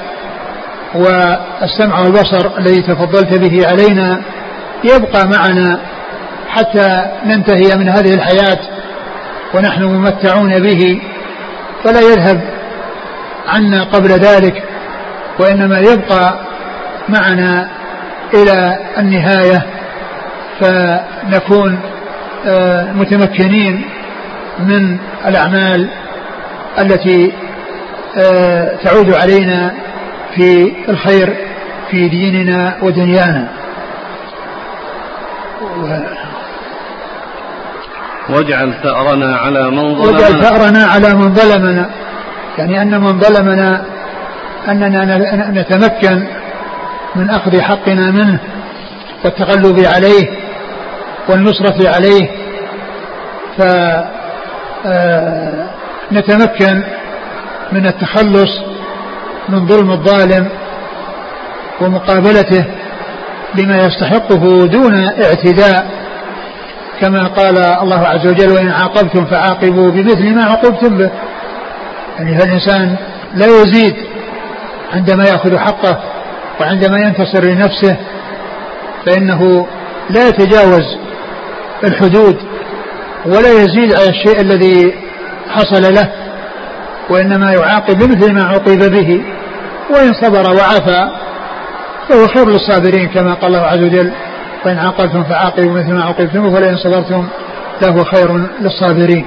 والسمع والبصر الذي تفضلت به علينا يبقى معنا حتى ننتهي من هذه الحياة ونحن ممتعون به. فلا يذهب عنا قبل ذلك. وإنما يبقى معنا إلى النهاية فنكون آه، متمكنين من الأعمال التي آه، تعود علينا في الخير في ديننا ودنيانا. واجعل ثأرنا على من ظلمنا. واجعل ثأرنا على من ظلمنا يعني أن من ظلمنا أننا نتمكن من أخذ حقنا منه والتغلب عليه والنصرة عليه فنتمكن آه، من التخلص من ظلم الظالم ومقابلته بما يستحقه دون اعتداء كما قال الله عز وجل وإن عاقبتم فعاقبوا بمثل ما عوقبتم به. يعني فالإنسان لا يزيد عندما يأخذ حقه وعندما ينتصر لنفسه فإنه لا يتجاوز الحدود ولا يزيد على الشيء الذي حصل له وإنما يعاقب بمثل ما عوقب به وإن صبر وعفى فهو خير للصابرين كما قال الله عز وجل وإن عاقبتم فعاقبوا مثل ما عوقبتم ولئن صبرتم لهو خير للصابرين.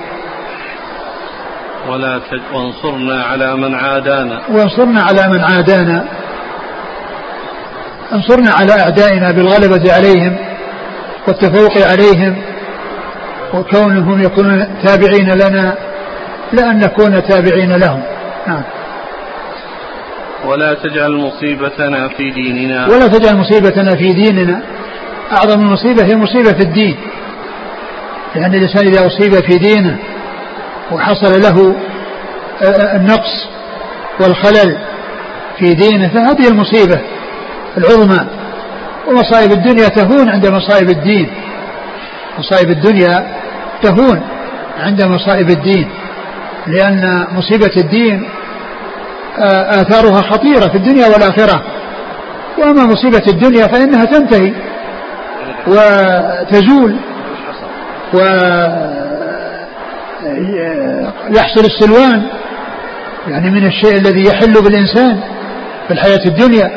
ولا تج... وانصرنا على من عادانا. وانصرنا على من عادانا. انصرنا على أعدائنا بالغلبة عليهم والتفوق عليهم وكونهم يكونون تابعين لنا لأن نكون تابعين لهم. نعم. ولا تجعل مصيبتنا في ديننا. ولا تجعل مصيبتنا في ديننا. أعظم المصيبة هي مصيبة في الدين. لأن الإنسان إذا أصيب في دينه وحصل له النقص والخلل في دينه فهذه المصيبة العظمى. ومصائب الدنيا تهون عند مصائب الدين. مصائب الدنيا تهون عند مصائب الدين لأن مصيبة الدين آثارها خطيرة في الدنيا والآخرة. وأما مصيبة الدنيا فإنها تنتهي وتزول. ويحصل السلوان يعني من الشيء الذي يحل بالإنسان في الحياة الدنيا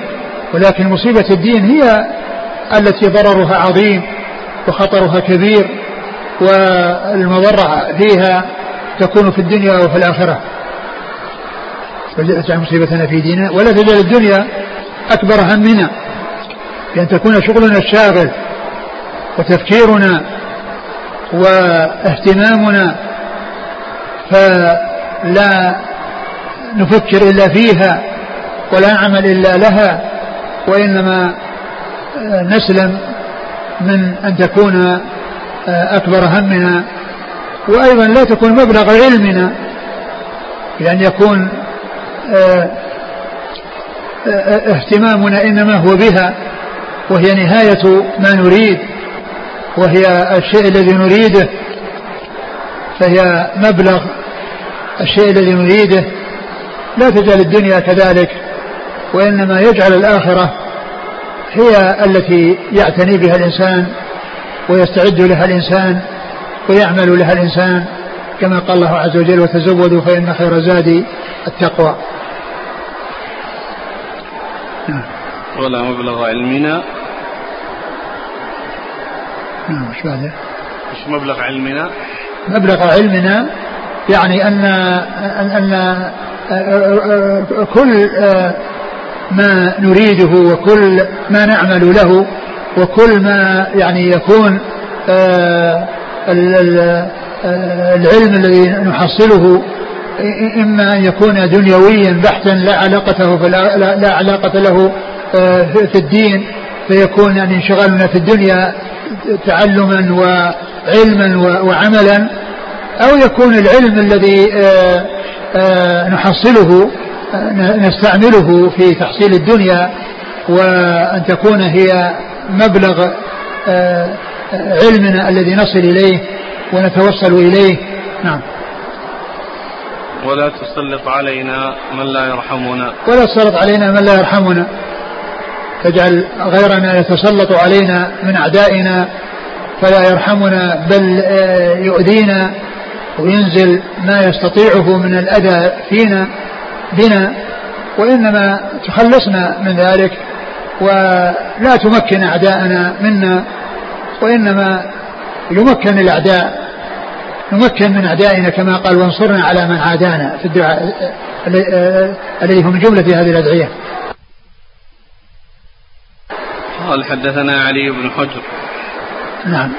ولكن مصيبة الدين هي التي ضررها عظيم وخطرها كبير والمضرة فيها تكون في الدنيا وفي الآخرة. تجعل مصيبتنا في ديننا ولا تجعل الدنيا أكبر همنا بأن تكون شغلنا الشاغل وتفكيرنا واهتمامنا فلا نفكر إلا فيها ولا نعمل إلا لها وإنما نسلم من أن تكون أكبر همنا وأيضا لا تكون مبلغ علمنا بأن يكون اهتمامنا إنما هو بها وهي نهاية ما نريد وهي الشيء الذي نريده. فهي مبلغ الشيء الذي نريده. لا تجعل الدنيا كذلك وإنما يجعل الآخرة هي التي يعتني بها الإنسان ويستعد لها الإنسان ويعمل لها الإنسان. كما قال الله عز وجل وتزودوا فإن خير زاد التقوى. ولا مبلغ علمنا. نعم بعده؟ إيش مبلغ علمنا؟ مبلغ علمنا يعني ان ان, أن كل ما نريده وكل ما نعمل له وكل ما يعني يكون العلم الذي نحصله إما أن يكون دنيويا بحتا لا علاقته لا علاقة له في الدين فيكون يعني انشغالنا في الدنيا تعلما وعلما وعملا أو يكون العلم الذي نحصله نستعمله في تحصيل الدنيا وأن تكون هي مبلغ علمنا الذي نصل إليه ونتوصل إليه. نعم. ولا تسلط علينا من لا يرحمنا. ولا تسلط علينا من لا يرحمنا. تجعل غيرنا يتسلط علينا من أعدائنا. فلا يرحمنا بل يؤذينا وينزل ما يستطيعه من الأذى فينا بنا وإنما تخلصنا من ذلك ولا تمكن أعداءنا منا وإنما يمكن الأعداء نمكن من أعدائنا كما قال وانصرنا على من عادانا في الدعاء الذي هو من جملة هذه الأدعية. قال حدثنا علي بن حجر. نعم.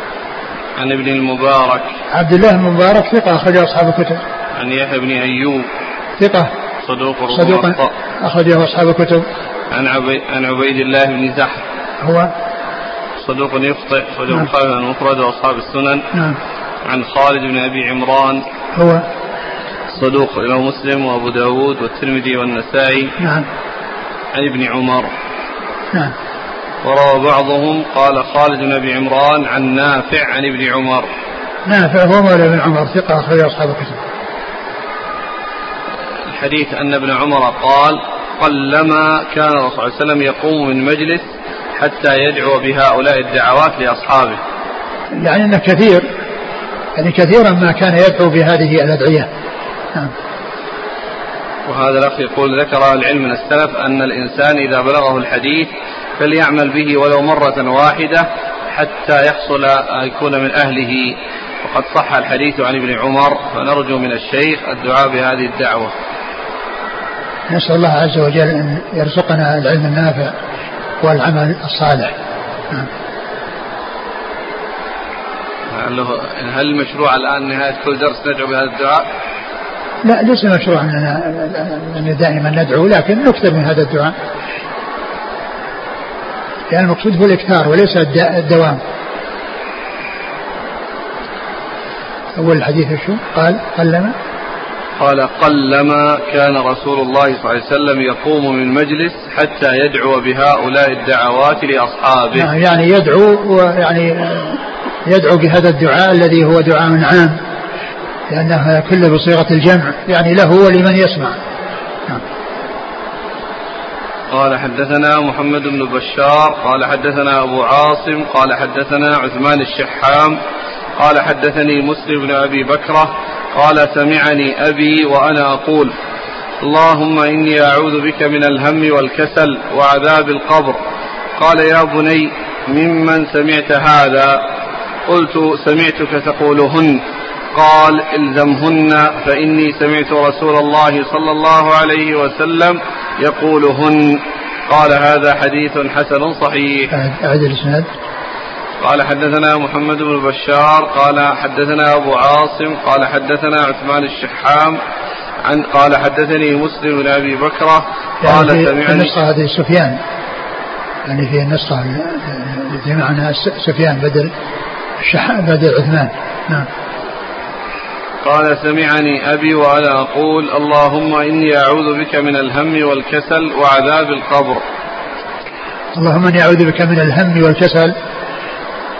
عن ابن المبارك. عبد الله المبارك ثقة أخرج أصحاب الكتب. عن يحيى بن أيوب. ثقة. صدوق صدوق أخرجه أصحاب الكتب. عن عبي عن عبيد الله بن زحف هو؟ صدوق يخطئ صدوق نعم. خالد المفرد وأصحاب السنن. نعم. عن خالد بن أبي عمران. هو؟ صدوق له مسلم وأبو داود والترمذي والنسائي. نعم. عن ابن عمر. نعم. وروى بعضهم قال خالد بن أبي عمران عن نافع عن ابن عمر. نافع هو مولى ابن عمر ثقة أخرج أصحاب الكتب. الحديث أن ابن عمر قال قلما كان الرسول صلى الله عليه وسلم يقوم من مجلس حتى يدعو بهؤلاء الدعوات لأصحابه. يعني أنه كثير يعني كثيرا ما كان يدعو بهذه الأدعية. نعم. وهذا الأخ يقول ذكر العلم من السلف أن الإنسان إذا بلغه الحديث فليعمل به ولو مرة واحدة حتى يحصل يكون من أهله وقد صح الحديث عن ابن عمر فنرجو من الشيخ الدعاء بهذه الدعوة نسأل الله عز وجل أن يرزقنا العلم النافع والعمل الصالح. هل مشروع الآن نهاية كل درس ندعو بهذا الدعاء؟ لا ليس مشروع أننا أن دائما ندعو لكن نكثر من هذا الدعاء لأن المقصود هو الإكثار وليس الدوام. أول الحديث شو؟ قال قلما. قال قلما كان رسول الله صلى الله عليه وسلم يقوم من مجلس حتى يدعو بهؤلاء الدعوات لأصحابه. نعم، يعني يدعو ويعني يدعو بهذا الدعاء الذي هو دعاء عام لأنها كله بصيغة الجمع يعني له ولمن يسمع. نعم. قال حدثنا محمد بن بشار قال حدثنا أبو عاصم قال حدثنا عثمان الشحام قال حدثني مسلم بن أبي بكرة قال سمعني أبي وأنا أقول اللهم إني أعوذ بك من الهم والكسل وعذاب القبر. قال يا بني ممن سمعت هذا؟ قلت سمعتك تقولهن. قال إلزمهن فإني سمعت رسول الله صلى الله عليه وسلم يقولهن. قال هذا حديث حسن صحيح. أعد الإسناد. قال حدثنا محمد بن بشار قال حدثنا أبو عاصم قال حدثنا عثمان الشحام عن قال حدثني مسلم بن أبي بكرة قال يعني سمعني. النسخة هذه سفيان. يعني في النسخة التي معنا سفيان بدل بدل عثمان. نعم. قال سمعني أبي وأنا أقول اللهم إني أعوذ بك من الهم والكسل وعذاب القبر. اللهم إني أعوذ بك من الهم والكسل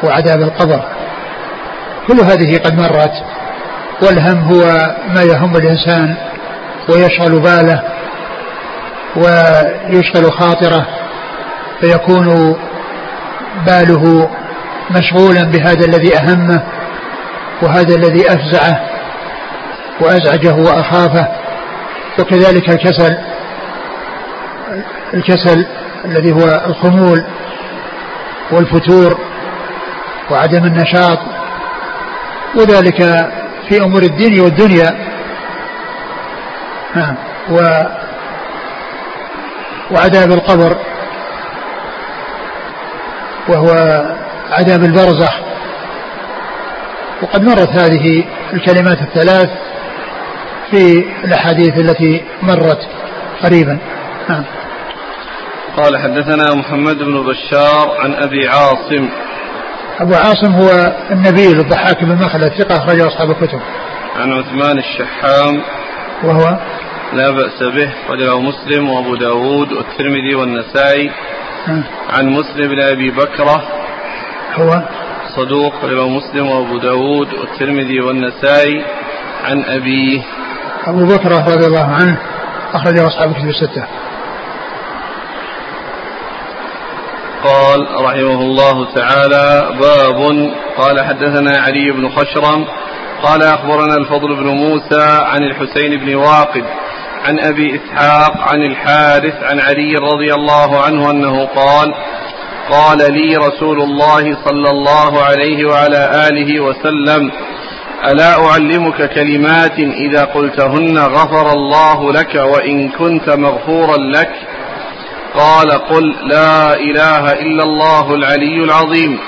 وعذاب القبر. كل هذه قد مرت والهم هو ما يهم الإنسان ويشغل باله ويشغل خاطره فيكون باله مشغولا بهذا الذي أهمه وهذا الذي أفزعه. وأزعجه وأخافه وكذلك الكسل الكسل الذي هو الخمول والفتور وعدم النشاط وذلك في أمور الدين والدنيا. نعم. و وعذاب القبر وهو عذاب البرزخ. وقد مرت هذه الكلمات الثلاث في الأحاديث التي مرت قريبا. نعم. قال حدثنا محمد بن بشار عن أبي عاصم. أبو عاصم هو النبيل الضحاك بن مخلد ثقة أخرجه أصحاب الكتب. عن عثمان الشحام. وهو؟ لا بأس به رجله مسلم وأبو داود والترمذي والنسائي. نعم. عن مسلم بن أبي بكرة. هو؟ صدوق رجله مسلم وأبو داود والترمذي والنسائي. عن أبيه. أبو بكر رضي الله عنه أخرجه أصحاب الكتب الستة. قال رحمه الله تعالى باب قال حدثنا علي بن خشرم قال أخبرنا الفضل بن موسى عن الحسين بن واقد عن أبي إسحاق عن الحارث عن علي رضي الله عنه أنه قال قال لي رسول الله صلى الله عليه وعلى آله وسلم ألا أعلمك كلمات إذا قلتهن غفر الله لك وإن كنت مغفورا لك؟ قال قل لا إله إلا الله العلي العظيم.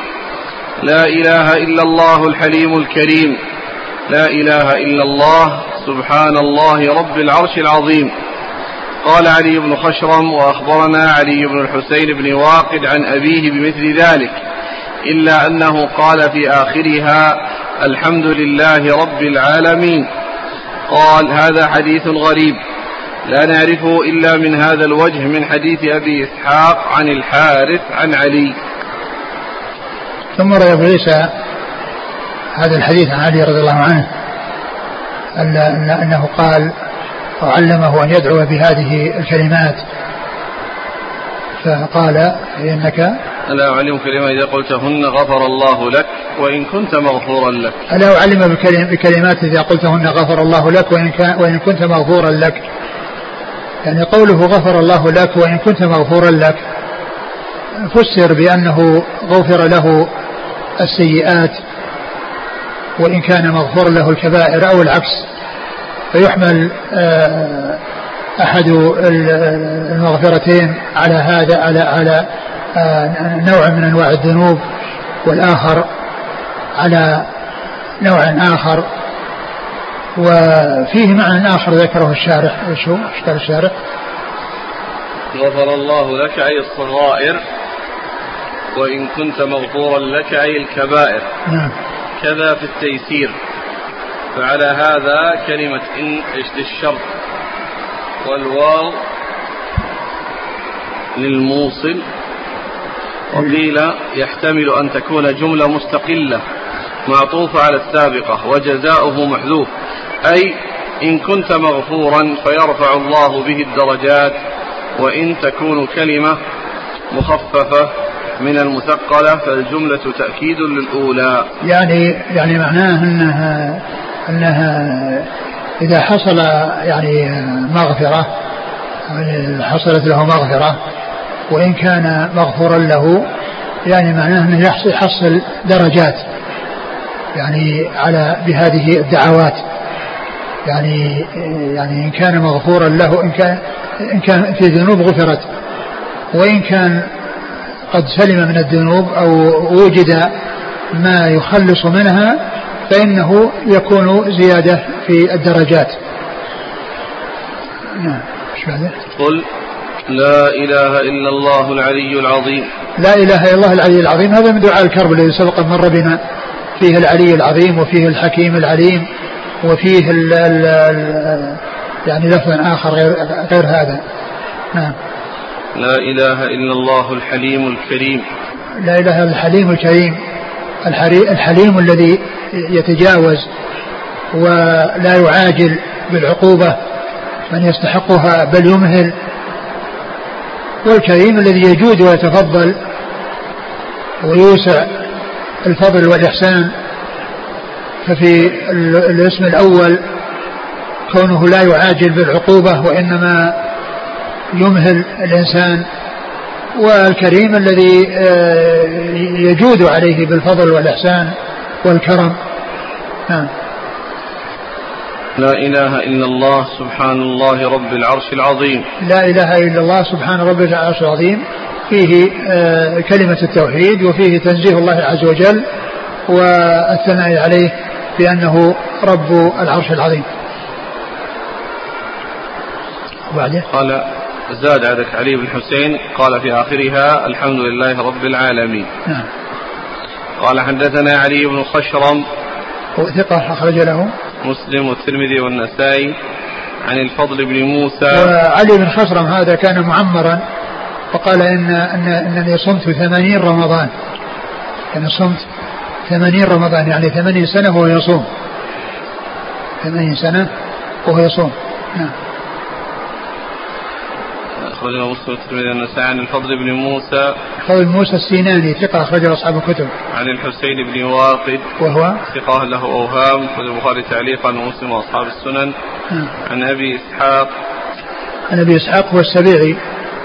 لا إله إلا الله الحليم الكريم. لا إله إلا الله سبحان الله رب العرش العظيم. قال علي بن خشرم وأخبرنا علي بن الحسين بن واقد عن أبيه بمثل ذلك. إلا أنه قال في آخرها الحمد لله رب العالمين. قال هذا حديث غريب. لا نعرفه إلا من هذا الوجه من حديث أبي إسحاق عن الحارث عن علي. ثم روى أبو عيسى هذا الحديث عن علي رضي الله عنه أن أنه قال وعلمه أن يدعو بهذه الكلمات. فقال إنك؟ ألا أعلم كلمة إذا قلتهن غفر الله لك وإن كنت مغفورا لك. ألا أعلم بكلمات إذا قلتهن غفر الله لك وإن, كان وإن كنت مغفورا لك. يعني قوله غفر الله لك وإن كنت مغفورا لك فسر بأنه غفر له السيئات وإن كان مغفور له الكبائر أو العكس. فيحمل أحد المغفرتين على هذا على على آه، نوع من أنواع الذنوب والآخر على نوع آخر. وفيه معنى آخر ذكره الشارح. إيش هو؟ إيش قال الشارح؟ غفر الله لك أي الصغائر وإن كنت مغفورا لك أي الكبائر. نعم. كذا في التيسير. فعلى هذا كلمة إن للشرط والواو للموصل. وقيل يحتمل أن تكون جملة مستقلة معطوفة على السابقة وجزاؤه محذوف. أي إن كنت مغفورا فيرفع الله به الدرجات وإن تكون كلمة مخففة من المثقلة فالجملة تأكيد للأولى. يعني يعني معناه أنها أنها إذا حصل يعني مغفرة حصلت له مغفرة وإن كان مغفورا له يعني معناه أنه يحصل درجات يعني على بهذه الدعوات. يعني يعني إن كان مغفورا له إن كان إن كان في ذنوب غفرت. وإن كان قد سلم من الذنوب أو وجد ما يخلص منها فإنه يكون زيادة في الدرجات. نعم. قل لا إله إلا الله العلي العظيم. لا إله إلا الله العلي العظيم. هذا من دعاء الكرب الذي سبق مر بنا. فيه العلي العظيم وفيه الحكيم العليم وفيه ال ال ال يعني لفظ آخر غير, غير هذا. نعم. لا إله إلا الله الحليم الكريم. لا إله إلا الحليم الكريم. الحليم الذي يتجاوز ولا يعاجل بالعقوبة من يستحقها بل يمهل. والكريم الذي يجود ويتفضل ويوسع الفضل والإحسان ففي الاسم الأول كونه لا يعاجل بالعقوبة وإنما يمهل الإنسان والكريم الذي آه، يجود عليه بالفضل والإحسان والكرم. نعم. لا إله إلا الله سبحان الله رب العرش العظيم. لا إله إلا الله سبحان رب العرش العظيم. فيه آه، كلمة التوحيد وفيه تنزيه الله عز وجل والثناء عليه بأنه رب العرش العظيم. وبعده؟ قال زاد عندك علي بن حسين قال في آخرها الحمد لله رب العالمين. نعم. قال حدثنا علي بن خشرم ثقة أخرج له. مسلم والترمذي والنسائي عن الفضل بن موسى. وعلي بن خشرم هذا كان معمرا وقال إن, إن أنني صمت ثمانين رمضان. أنا صمت ثمانين رمضان يعني ثمانين سنة وهو يصوم. ثمانين سنة وهو يصوم. نعم. أخرجه مسلم والترمذي والنسائي عن الفضل بن موسى الفضل بن موسى السيناني ثقة أخرجه أصحاب الكتب. عن الحسين بن واقد وهو؟ ثقة له أوهام أخرج البخاري تعليقا ومسلم وأصحاب السنن. نعم. عن أبي إسحاق. عن أبي إسحاق هو السبيعي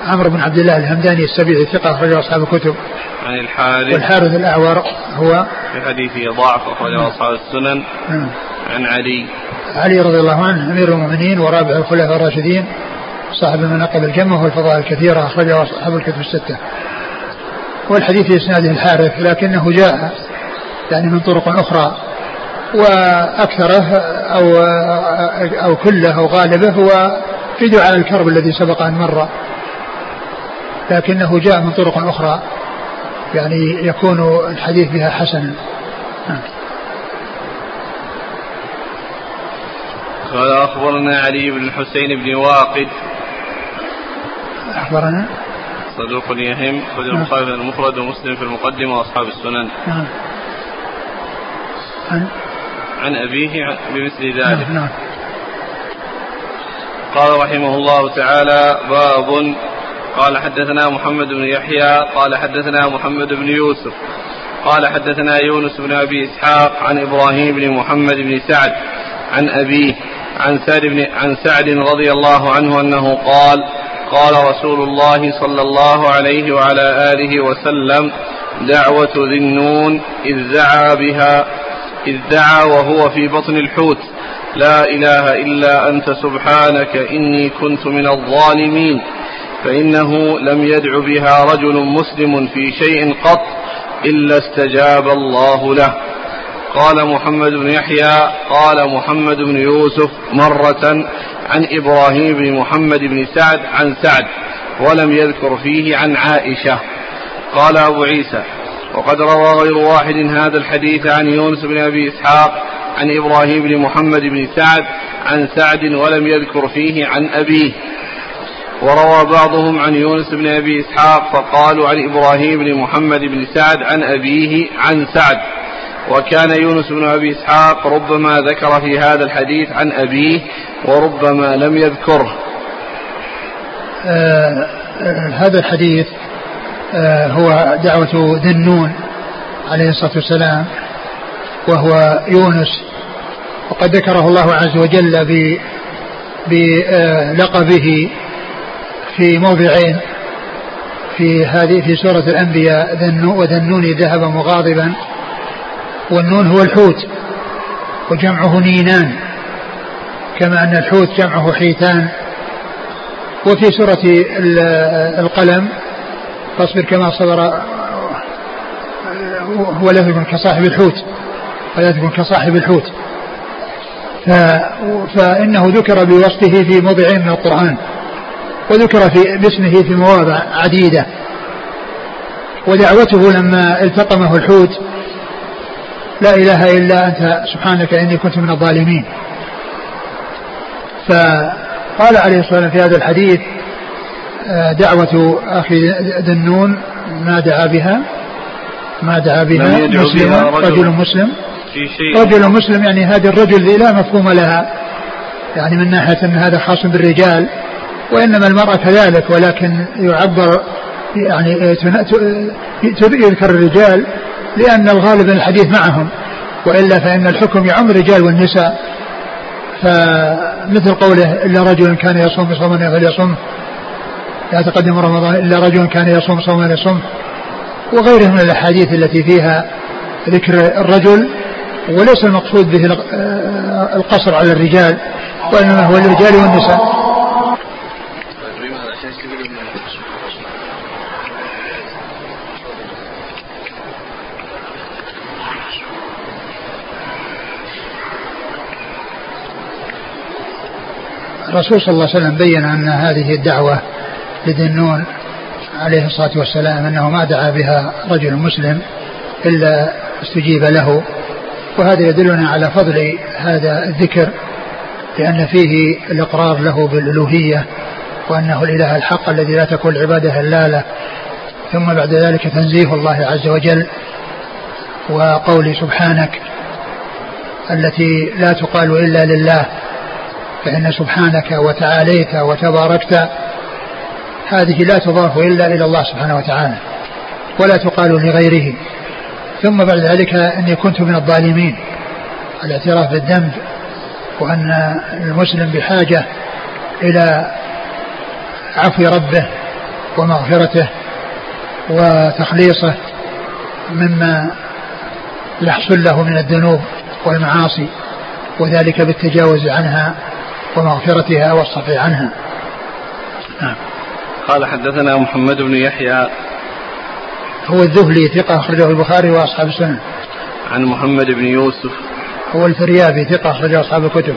عمرو بن عبد الله الهمداني السبيعي ثقة أخرجه أصحاب الكتب. عن الحارث. والحارث الأعور هو؟ في حديثه ضعف أخرجه أصحاب السنن. نعم. عن علي. علي رضي الله عنه أمير المؤمنين ورابع الخلفاء الراشدين. صاحب المناقب الجمة والفضائل الكثيرة أخرجه أصحاب الكتب الستة. والحديث في إسناده الحارث لكنه جاء يعني من طرق أخرى وأكثره أو أو كله أو غالبه هو في دعاء الكرب الذي سبق أن مر. لكنه جاء من طرق أخرى يعني يكون الحديث بها حسنا. قال أخبرنا علي بن الحسين بن واقد أخبرنا؟ صدوق يهم خرج البخاري في المفرد ومسلم في المقدمة وأصحاب السنن. نعم. عن؟ عن أبيه بمثل ذلك. نعم, نعم. قال رحمه الله تعالى باب قال حدثنا محمد بن يحيى قال حدثنا محمد بن يوسف قال حدثنا يونس بن أبي إسحاق عن إبراهيم بن محمد بن سعد عن أبيه عن سعد بن عن سعد رضي الله عنه أنه قال قال رسول الله صلى الله عليه وعلى آله وسلم دعوة ذي النون إذ دعا بها إذ دعا وهو في بطن الحوت. لا إله إلا أنت سبحانك إني كنت من الظالمين. فإنه لم يدع بها رجل مسلم في شيء قط إلا استجاب الله له. قال محمد بن يحيى قال محمد بن يوسف مرة عن إبراهيم بن محمد بن سعد عن سعد ولم يذكر فيه عن عائشة. قال أبو عيسى وقد روى غير واحد هذا الحديث عن يونس بن أبي إسحاق عن إبراهيم بن محمد بن سعد عن سعد ولم يذكر فيه عن أبيه. وروى بعضهم عن يونس بن أبي إسحاق فقالوا عن إبراهيم بن محمد بن سعد عن أبيه عن سعد. وكان يونس بن أبي إسحاق ربما ذكر في هذا الحديث عن أبيه وربما لم يذكره. آه آه هذا الحديث آه هو دعوة ذي النون عليه الصلاة والسلام وهو يونس. وقد ذكره الله عز وجل بلقبه في موضعين في هذه في سورة الأنبياء وذا النون ذهب مغاضبا. والنون هو الحوت وجمعه نينان كما أن الحوت جمعه حيتان. وفي سورة القلم فاصبر كما صبر ولا تكن كصاحب الحوت ولا تكن كصاحب الحوت. فإنه ذكر بوصفه في موضعين من القرآن وذكر في باسمه في مواضع عديدة. ودعوته لما التقمه الحوت لا إله إلا أنت سبحانك إني كنت من الظالمين. فقال عليه الصلاة والسلام في هذا الحديث آه، دعوة أخي ذنون ما دعا بها ما دعا بها مسلم رجل. مسلم. في شيء. رجل مسلم يعني هذا الرجل لا مفهوم لها. يعني من ناحية أن هذا خاص بالرجال وإنما المرأة كذلك ولكن يعبر يعني يذكر الرجال لأن الغالب الحديث معهم وإلا فإن الحكم يعم الرجال والنساء. فمثل قوله إلا رجل كان يصوم صوما فليصوم. لا تقدم رمضان إلا رجل كان يصوم صوما يصوم وغيره من الأحاديث التي فيها ذكر الرجل وليس المقصود به القصر على الرجال وإنما هو الرجال والنساء. الرسول صلى الله عليه وسلم بين أن هذه الدعوة لذنون عليه الصلاة والسلام أنه ما دعا بها رجل مسلم إلا استجيب له وهذا يدلنا على فضل هذا الذكر لأن فيه الإقرار له بالألوهية وأنه الإله الحق الذي لا تكون العبادة إلا له ثم بعد ذلك تنزيه الله عز وجل وقول سبحانك التي لا تقال إلا لله. فإن سبحانك وتعاليت وتباركت هذه لا تضاف إلا إلى الله سبحانه وتعالى ولا تقال لغيره. ثم بعد ذلك أني كنت من الظالمين. الاعتراف بالذنب وأن المسلم بحاجة إلى عفو ربه ومغفرته وتخليصه مما يحصل له من الذنوب والمعاصي وذلك بالتجاوز عنها ومغفرتها والصفي عنها. نعم. قال حدثنا محمد بن يحيى. هو الذهلي ثقة أخرجه البخاري وأصحاب السنن عن محمد بن يوسف. هو الفريابي ثقة أخرجه أصحاب الكتب.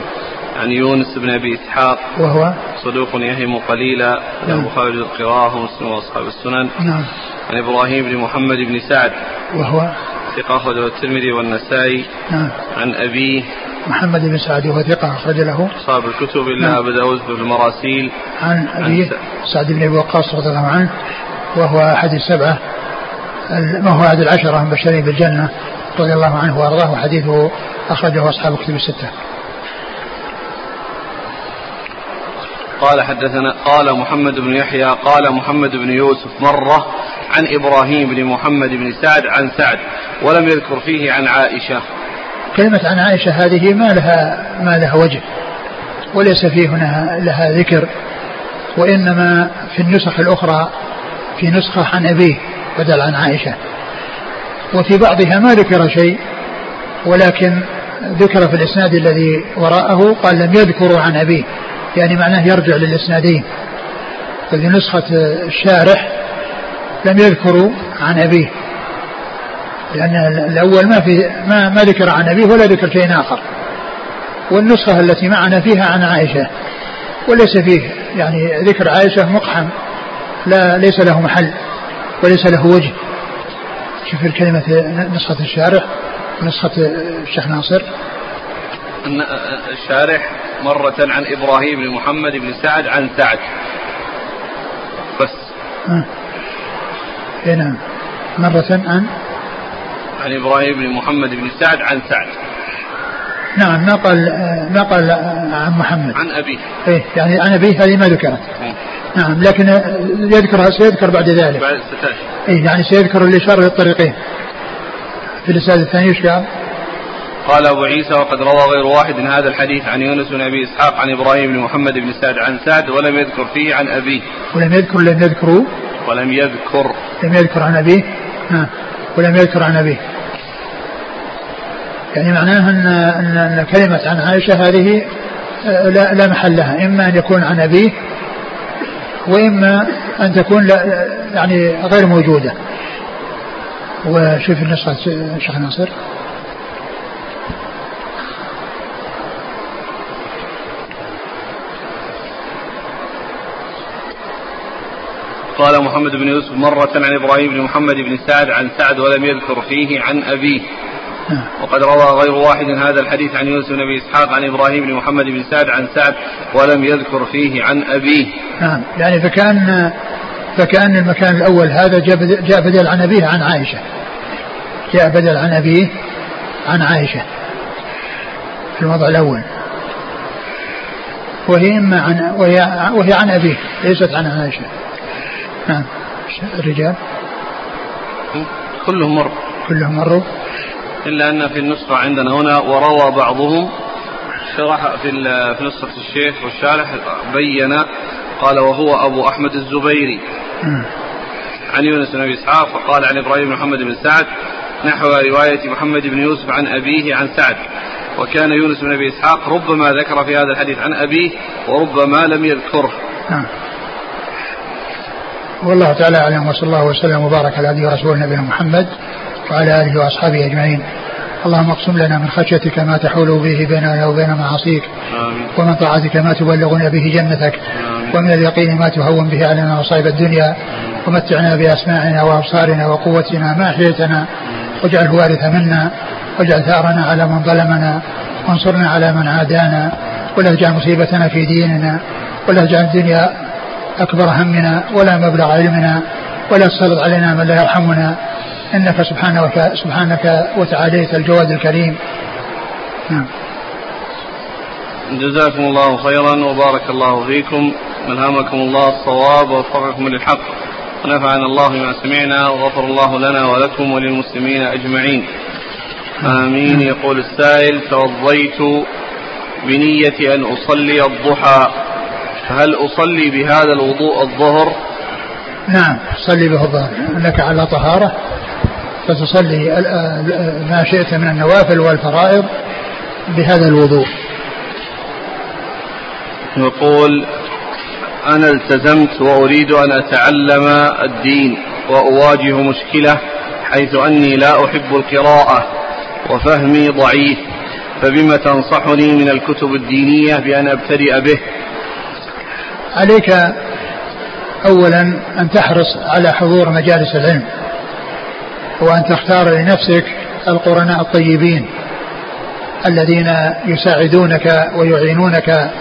عن يونس بن أبي إسحاق. وهو؟ صدوق يهم قليلا. نعم. خارج القراءة ومسلم وأصحاب السنن. نعم. عن إبراهيم بن محمد بن سعد. وهو؟ ثقة أخرجه الترمذي والنسائي. نعم. عن أبيه. محمد بن سعد وهو ثقة أخرج له. أصحاب الكتب إلا نعم. أبو داود في المراسيل. عن أبيه سعد بن أبي وقاص رضي الله عنه وهو أحد السبعة ما هو أحد العشرة المبشرين بالجنة رضي الله عنه وأرضاه وحديثه أخرجه أصحاب الكتب الستة. قال حدثنا قال محمد بن يحيى قال محمد بن يوسف مرة عن إبراهيم بن محمد بن سعد عن سعد ولم يذكر فيه عن عائشة. كلمة عن عائشة هذه ما لها ما لها وجه وليس فيه هنا لها ذكر وإنما في النسخ الأخرى في نسخة عن أبيه بدل عن عائشة. وفي بعضها ما ذكر شيء ولكن ذكر في الإسناد الذي وراءه قال لم يذكروا عن أبيه يعني معناه يرجع للإسنادين. ففي نسخة الشارح لم يذكروا عن أبيه. لأن الأول ما في ما, ما ذكر عن أبيه ولا ذكر شيء آخر. والنسخة التي معنا فيها عن عائشة وليس فيه يعني ذكر عائشة مقحم لا ليس له محل وليس له وجه. شوف الكلمة نسخة الشارح نسخة الشيخ ناصر. الشارح مرة عن إبراهيم بن محمد بن سعد عن سعد. بس. آه. إيه نعم. مرة عن عن إبراهيم بن محمد بن سعد عن سعد. نعم ما قال عن محمد. عن أبيه. إيه يعني عن أبيه هذه ما ذكرت. نعم. لكن يذكر سيذكر بعد ذلك. بعد إيه يعني سيذكر الإشارة للطريقين في الإسناد الثاني إيش قال؟ قال أبو عيسى وقد روى غير واحد من هذا الحديث عن يونس بن أبي إسحاق عن إبراهيم بن محمد بن سعد عن سعد ولم يذكر فيه عن أبيه. ولم يذكر لم يذكروا؟ ولم يذكر. لم يذكر عن أبيه؟ ها ولم يذكر عن أبيه. يعني معناه أن, أن, أن كلمة عن عائشة هذه آه، لا, لا محل لها. إما أن يكون عن أبيه وإما أن تكون لا يعني غير موجودة. وشوف النسخة الشيخ ناصر. قال محمد بن يوسف مرة عن إبراهيم بن محمد بن سعد عن سعد ولم يذكر فيه عن أبيه. وقد روى غير واحد هذا الحديث عن يوسف بن أبي إسحاق عن إبراهيم بن محمد بن سعد عن سعد ولم يذكر فيه عن أبيه. نعم يعني فكأن فكأن المكان الأول هذا جاء بدل عن أبيه عن عائشة. جاء بدل عن أبيه عن عائشة. في الوضع الأول. وهي إما عن وهي وهي عن أبيه ليست عن عائشة. نعم. الرجال؟ كلهم مروا كلهم مروا إلا أن في النسخة عندنا هنا وروى بعضهم. شرح في في نسخة الشيخ والشارح بين قال وهو أبو أحمد الزبيري. عن يونس بن أبي إسحاق فقال عن إبراهيم بن محمد بن سعد نحو رواية محمد بن يوسف عن أبيه عن سعد. وكان يونس بن أبي إسحاق ربما ذكر في هذا الحديث عن أبيه وربما لم يذكره. والله تعالى أعلم وصلى الله وسلم وبارك على عبده ورسوله نبينا محمد وعلى آله وأصحابه أجمعين. اللهم اقسم لنا من خشيتك ما تحول به بيننا وبين معاصيك ومن طاعتك ما تبلغنا به جنتك ومن اليقين ما تهون به علينا مصائب الدنيا. ومتعنا بأسماعنا وأبصارنا وقوتنا ما أحييتنا واجعله وارث منا واجعل ثأرنا على من ظلمنا وانصرنا على من عادانا ولا تجعل مصيبتنا في ديننا ولا تجعل الدنيا أكبر همنا ولا مبلغ علمنا ولا تسلط علينا من لا يرحمنا. إنك سبحانك سبحانك وتعاليت الجواد الكريم. نعم. جزاكم الله خيرا وبارك الله فيكم. ألهمكم الله الصواب ووفقكم للحق. ونفعنا الله بما سمعنا وغفر الله لنا ولكم وللمسلمين أجمعين. آمين. يقول السائل توضيت بنية أن أصلي الضحى. فهل أصلي بهذا الوضوء الظهر؟ نعم صلي به الظهر. لك على طهارة فتصلي ما شئت من النوافل والفرائض بهذا الوضوء. يقول أنا التزمت وأريد أن أتعلم الدين وأواجه مشكلة حيث أني لا أحب القراءة وفهمي ضعيف فبما تنصحني من الكتب الدينية بأن أبتدئ به؟ عليك أولا أن تحرص على حضور مجالس العلم وأن تختار لنفسك القرناء الطيبين الذين يساعدونك ويعينونك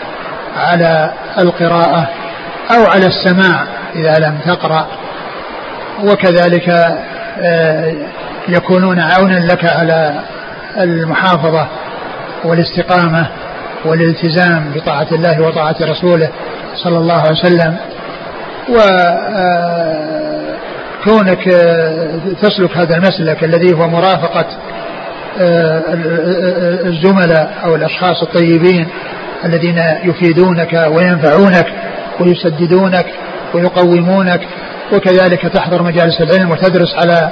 على القراءة أو على السماع إذا لم تقرأ وكذلك آه، يكونون عونا لك على المحافظة والاستقامة. والالتزام بطاعة الله وطاعة رسوله صلى الله عليه وسلم. وكونك تسلك هذا المسلك الذي هو مرافقة الزملاء أو الأشخاص الطيبين الذين يفيدونك وينفعونك ويسددونك ويقومونك وكذلك تحضر مجالس العلم وتدرس على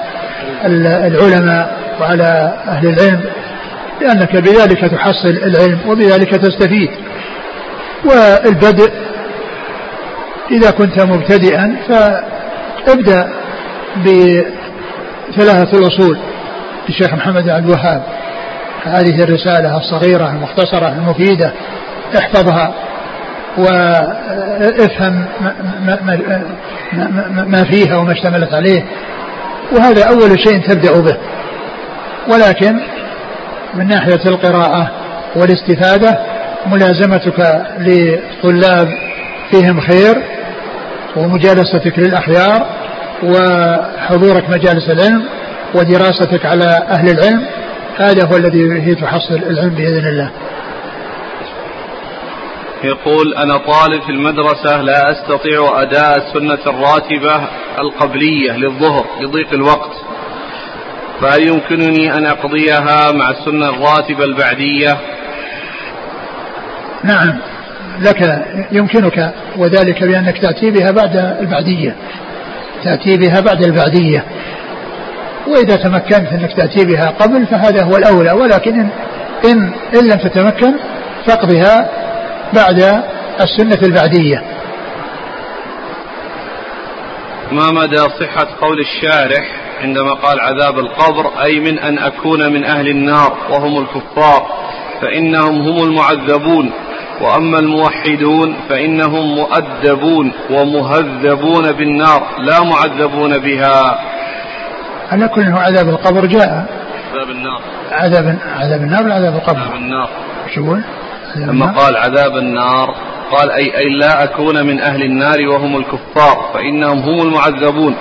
العلماء وعلى أهل العلم. لأنك بذلك تحصل العلم وبذلك تستفيد. والبدء إذا كنت مبتدئا فابدأ بثلاثة الأصول. للشيخ محمد عبد الوهاب هذه الرسالة الصغيرة المختصرة المفيدة احفظها وافهم ما فيها وما اشتملت عليه. وهذا أول شيء تبدأ به. ولكن من ناحية القراءة والاستفادة ملازمتك لطلاب فيهم خير ومجالستك للأخيار وحضورك مجالس العلم ودراستك على أهل العلم. هذا هو الذي به تحصل العلم بإذن الله. يقول أنا طالب في المدرسة لا أستطيع أداء السنة الراتبة القبلية للظهر لضيق الوقت. فهل يمكنني أن أقضيها مع السنة الراتبة البعدية. نعم. لك يمكنك وذلك بأنك تأتي بها بعد البعدية. تأتي بها بعد البعدية. وإذا تمكنت أنك تأتي بها قبل فهذا هو الأولى ولكن إن, إن, إن لم تتمكن فاقضها بعد السنة البعدية. ما مدى صحة قول الشارح؟ عندما قال عذاب القبر أي من أن أكون من أهل النار وهم الكفار فإنهم هم المعذبون. وأما الموحدون فإنهم مؤدبون ومهذبون بالنار لا معذبون بها. على كل عذاب القبر جاء. عذاب النار. عذاب عذاب النار ولا عذاب القبر؟ عذاب النار. شو؟ لما قال عذاب النار قال أي أي لا أكون من أهل النار وهم الكفار فإنهم هم المعذبون.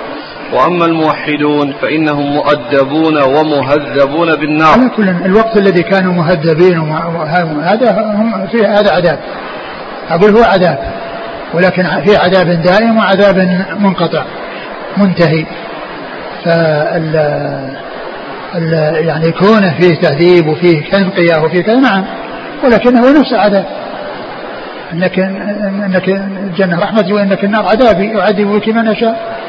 وأما الموحدون فإنهم مؤدبون ومهذبون بالنار. على كل الوقت الذي كانوا مهذبين هذا هم في هذا عذاب. أقول هو عذاب. ولكن في عذاب دائم وعذاب منقطع. منتهي. فال يعني كونه فيه تهذيب وفيه تنقية وفيه كذا نعم. ولكنه نفس العذاب. انك انك الجنة رحمتي وإنك النار عذابي يعذب بك من يشاء.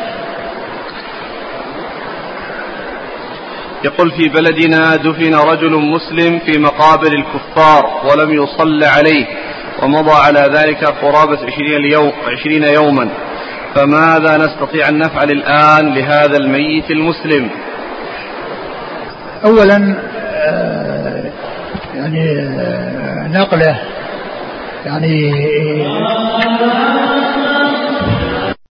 يقول في بلدنا دفن رجل مسلم في مقابر الكفار ولم يصل عليه ومضى على ذلك قرابة عشرين, يوم عشرين يوما. فماذا نستطيع أن نفعل الآن لهذا الميت المسلم؟ أولا يعني نقله. يعني